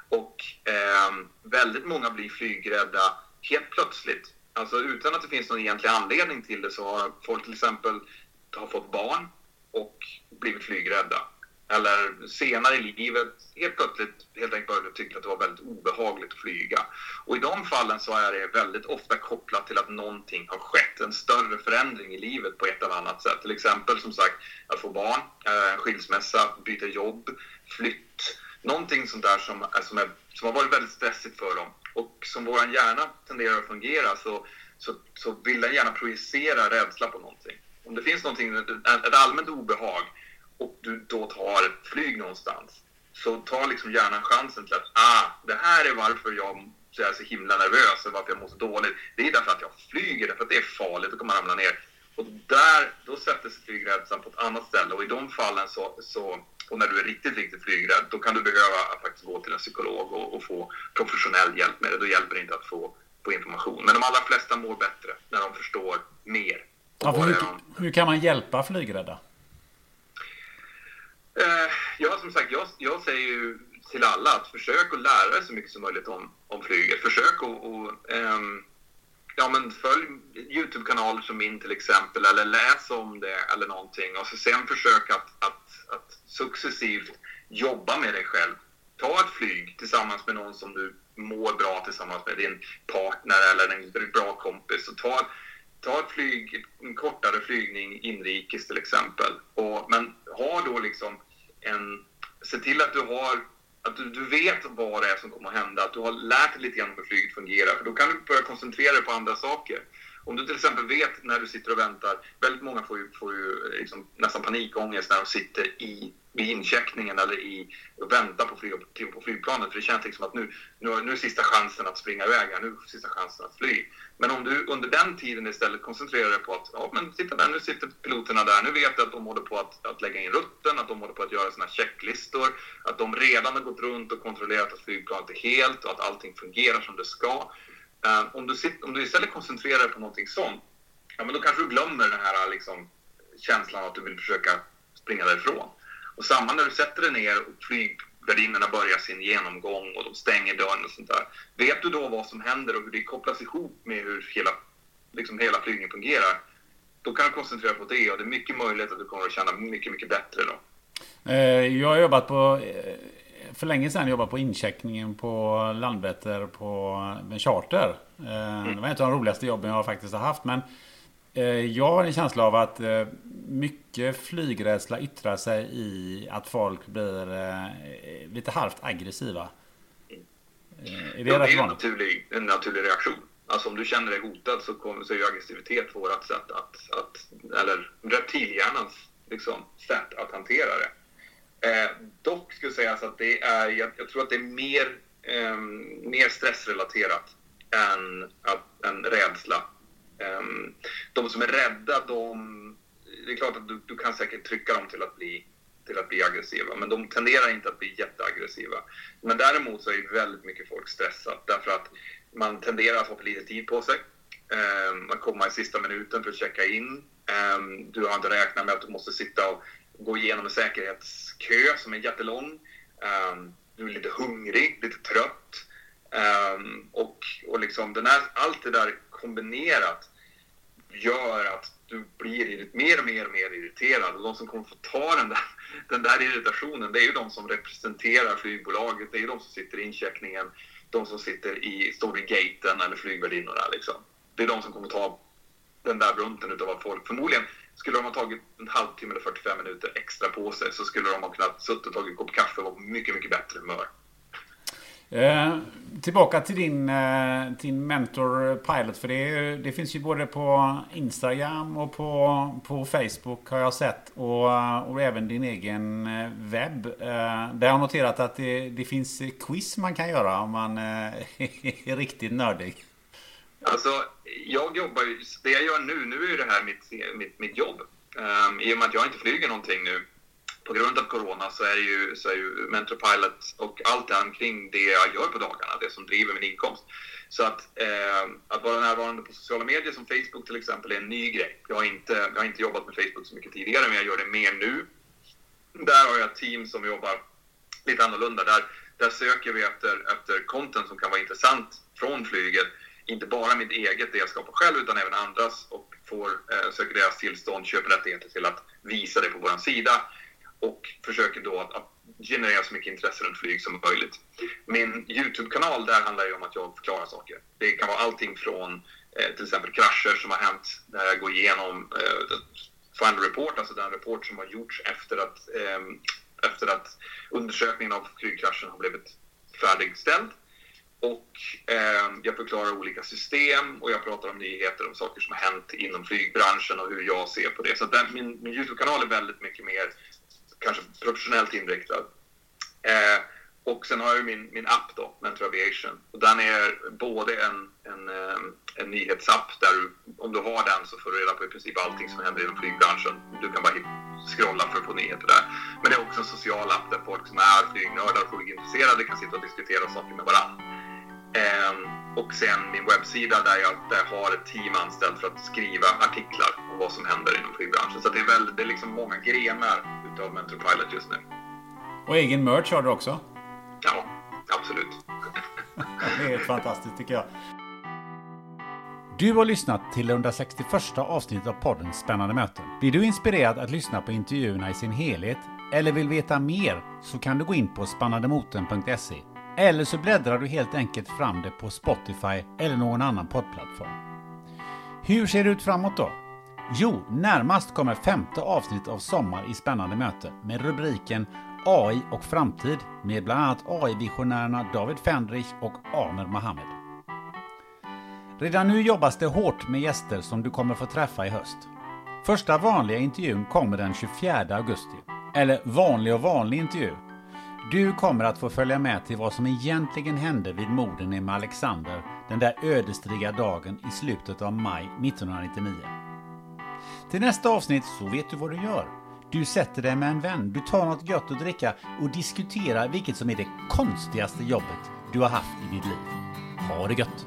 Och eh, väldigt många blir flygrädda helt plötsligt. Alltså utan att det finns någon egentlig anledning till det så har folk till exempel har fått barn och blivit flygrädda eller senare i livet helt plötsligt helt enkelt började tycka att det var väldigt obehagligt att flyga. Och i de fallen så är det väldigt ofta kopplat till att någonting har skett, en större förändring i livet på ett eller annat sätt. Till exempel som sagt att få barn, eh, skilsmässa, byta jobb, flytt. Någonting sånt där som, eh, som, är, som har varit väldigt stressigt för dem Och som vår hjärna tenderar att fungera så, så, så vill den gärna projicera rädsla på någonting. Om det finns någonting, ett allmänt obehag och du då tar ett flyg någonstans så tar liksom hjärnan chansen till att ah, det här är varför jag är så himla nervös och varför jag mår så dåligt. Det är därför att jag flyger, därför att det är farligt, då kommer man ramla ner. Och där, då sätter sig flygrädslan på ett annat ställe och i de fallen så, så och när du är riktigt, riktigt flygrädd, då kan du behöva faktiskt gå till en psykolog och, och få professionell hjälp med det. Då hjälper det inte att få, få information. Men de allra flesta mår bättre när de förstår mer. Ja, hur, hur, kan man hjälpa flygrädda? Eh, ja, som sagt, jag, jag säger ju till alla att försök att lära dig så mycket som möjligt om, om flyget. Försök att och, um, ja, men följ Youtube-kanaler som min till exempel eller läs om det eller någonting och så sen försök att, att, att successivt jobba med dig själv. Ta ett flyg tillsammans med någon som du mår bra tillsammans med, din partner eller en bra kompis. Och ta, ta ett flyg, en kortare flygning inrikes till exempel. Och, men ha då liksom en, se till att du har att du, du vet vad det är som kommer att hända, att du har lärt dig lite grann hur flyget fungerar. För då kan du börja koncentrera dig på andra saker. Om du till exempel vet när du sitter och väntar, väldigt många får ju, får ju eh, liksom nästan panikångest när de sitter i, vid incheckningen eller i, och väntar på, flyg, på flygplanet. För det känns liksom att nu, nu, nu är sista chansen att springa iväg här, nu är sista chansen att fly. Men om du under den tiden istället koncentrerar dig på att, ja men titta där, nu sitter piloterna där, nu vet jag att de håller på att, att lägga in rutten, att de håller på att göra sina checklistor, att de redan har gått runt och kontrollerat att flygplanet är helt och att allting fungerar som det ska. Uh, om, du sitter, om du istället koncentrerar dig på någonting sånt, ja, men då kanske du glömmer den här liksom, känslan att du vill försöka springa därifrån. Och samma när du sätter dig ner och flygvärdinnorna börjar sin genomgång och de stänger dörren och sånt där. Vet du då vad som händer och hur det kopplas ihop med hur hela, liksom hela flygningen fungerar, då kan du koncentrera dig på det och det är mycket möjligt att du kommer att känna mycket, mycket bättre då. Eh, jag har jobbat på eh, för länge sedan jobbat på incheckningen på Landvetter på med charter. Eh, det var ett av de roligaste jobben jag faktiskt har haft. Men eh, jag har en känsla av att eh, mycket flygrädsla yttrar sig i att folk blir lite halvt aggressiva. Är det, ja, det är en naturlig, en naturlig reaktion. Alltså om du känner dig hotad så, kommer, så är ju aggressivitet vårt sätt att, att eller reptilhjärnans liksom, sätt att hantera det. Eh, dock skulle sägas att det är, jag, jag tror att det är mer, eh, mer stressrelaterat än, att, än rädsla. Eh, de som är rädda, de, det är klart att du, du kan säkert trycka dem till att bli till att bli aggressiva, men de tenderar inte att bli jätteaggressiva. Men däremot så är väldigt mycket folk stressat därför att man tenderar att ha för lite tid på sig. Eh, man kommer i sista minuten för att checka in. Eh, du har inte räknat med att du måste sitta och gå igenom en Kö som är jättelång. Um, du är lite hungrig, lite trött. Um, och och liksom den här, allt det där kombinerat gör att du blir mer och mer och mer irriterad. Och de som kommer få ta den där, (laughs) den där irritationen, det är ju de som representerar flygbolaget. Det är ju de som sitter i incheckningen, de som sitter i, står i gaten eller flygvärdinnorna. Liksom. Det är de som kommer ta den där brunten utav att folk förmodligen skulle de ha tagit en halvtimme eller 45 minuter extra på sig så skulle de ha kunnat suttit och tagit en kopp kaffe och vara mycket, mycket bättre humör. Eh, tillbaka till din, eh, din mentor Pilot. För det, det, finns ju både på Instagram och på, på Facebook har jag sett. Och, och även din egen eh, webb. Eh, där jag noterat att det, det finns quiz man kan göra om man eh, (laughs) är riktigt nördig. Alltså, jag jobbar ju, det jag gör nu, nu är ju det här mitt, mitt, mitt jobb. Um, I och med att jag inte flyger någonting nu på grund av corona så är ju, så är ju Mentor Pilot och allt det omkring det jag gör på dagarna, det som driver min inkomst. Så att, eh, att vara närvarande på sociala medier som Facebook till exempel är en ny grej. Jag har, inte, jag har inte jobbat med Facebook så mycket tidigare, men jag gör det mer nu. Där har jag ett team som jobbar lite annorlunda. Där, där söker vi efter, efter content som kan vara intressant från flyget inte bara mitt eget, det jag skapar själv, utan även andras och får, eh, söker deras tillstånd, köper rättigheter till att visa det på vår sida och försöker då att, att generera så mycket intresse runt flyg som möjligt. Min YouTube-kanal, där handlar det om att jag förklarar saker. Det kan vara allting från eh, till exempel krascher som har hänt, där jag går igenom eh, Final Report, alltså den rapport som har gjorts efter att, eh, efter att undersökningen av flygkraschen har blivit färdigställd och eh, jag förklarar olika system och jag pratar om nyheter om saker som har hänt inom flygbranschen och hur jag ser på det. Så den, min, min Youtube-kanal är väldigt mycket mer kanske professionellt inriktad. Eh, och sen har jag min, min app då, Mentor Aviation. Och den är både en, en, ehm, en nyhetsapp där du, om du har den så får du reda på i princip allting som händer inom flygbranschen. Du kan bara scrolla för att få nyheter där. Men det är också en social app där folk som är flygnördar och flygintresserade kan sitta och diskutera saker med varandra. Eh, och sen min webbsida där jag, där jag har ett team anställt för att skriva artiklar om vad som händer inom flygbranschen. Så det är, väl, det är liksom många grenar utav Mentor Pilot just nu. Och egen merch har du också? Ja, absolut. (laughs) det är helt fantastiskt tycker jag. Du har lyssnat till det 161 avsnittet av podden Spännande möten. Blir du inspirerad att lyssna på intervjuerna i sin helhet eller vill veta mer så kan du gå in på spannandemoten.se eller så bläddrar du helt enkelt fram det på Spotify eller någon annan poddplattform. Hur ser det ut framåt då? Jo, närmast kommer femte avsnitt av Sommar i spännande möte med rubriken AI och framtid med bland annat AI-visionärerna David Fendrich och Amer Mohammed. Redan nu jobbas det hårt med gäster som du kommer få träffa i höst. Första vanliga intervjun kommer den 24 augusti. Eller vanlig och vanlig intervju. Du kommer att få följa med till vad som egentligen hände vid morden med Alexander den där ödesdigra dagen i slutet av maj 1999. Till nästa avsnitt så vet du vad du gör. Du sätter dig med en vän, du tar något gött att dricka och diskuterar vilket som är det konstigaste jobbet du har haft i ditt liv. Ha det gött!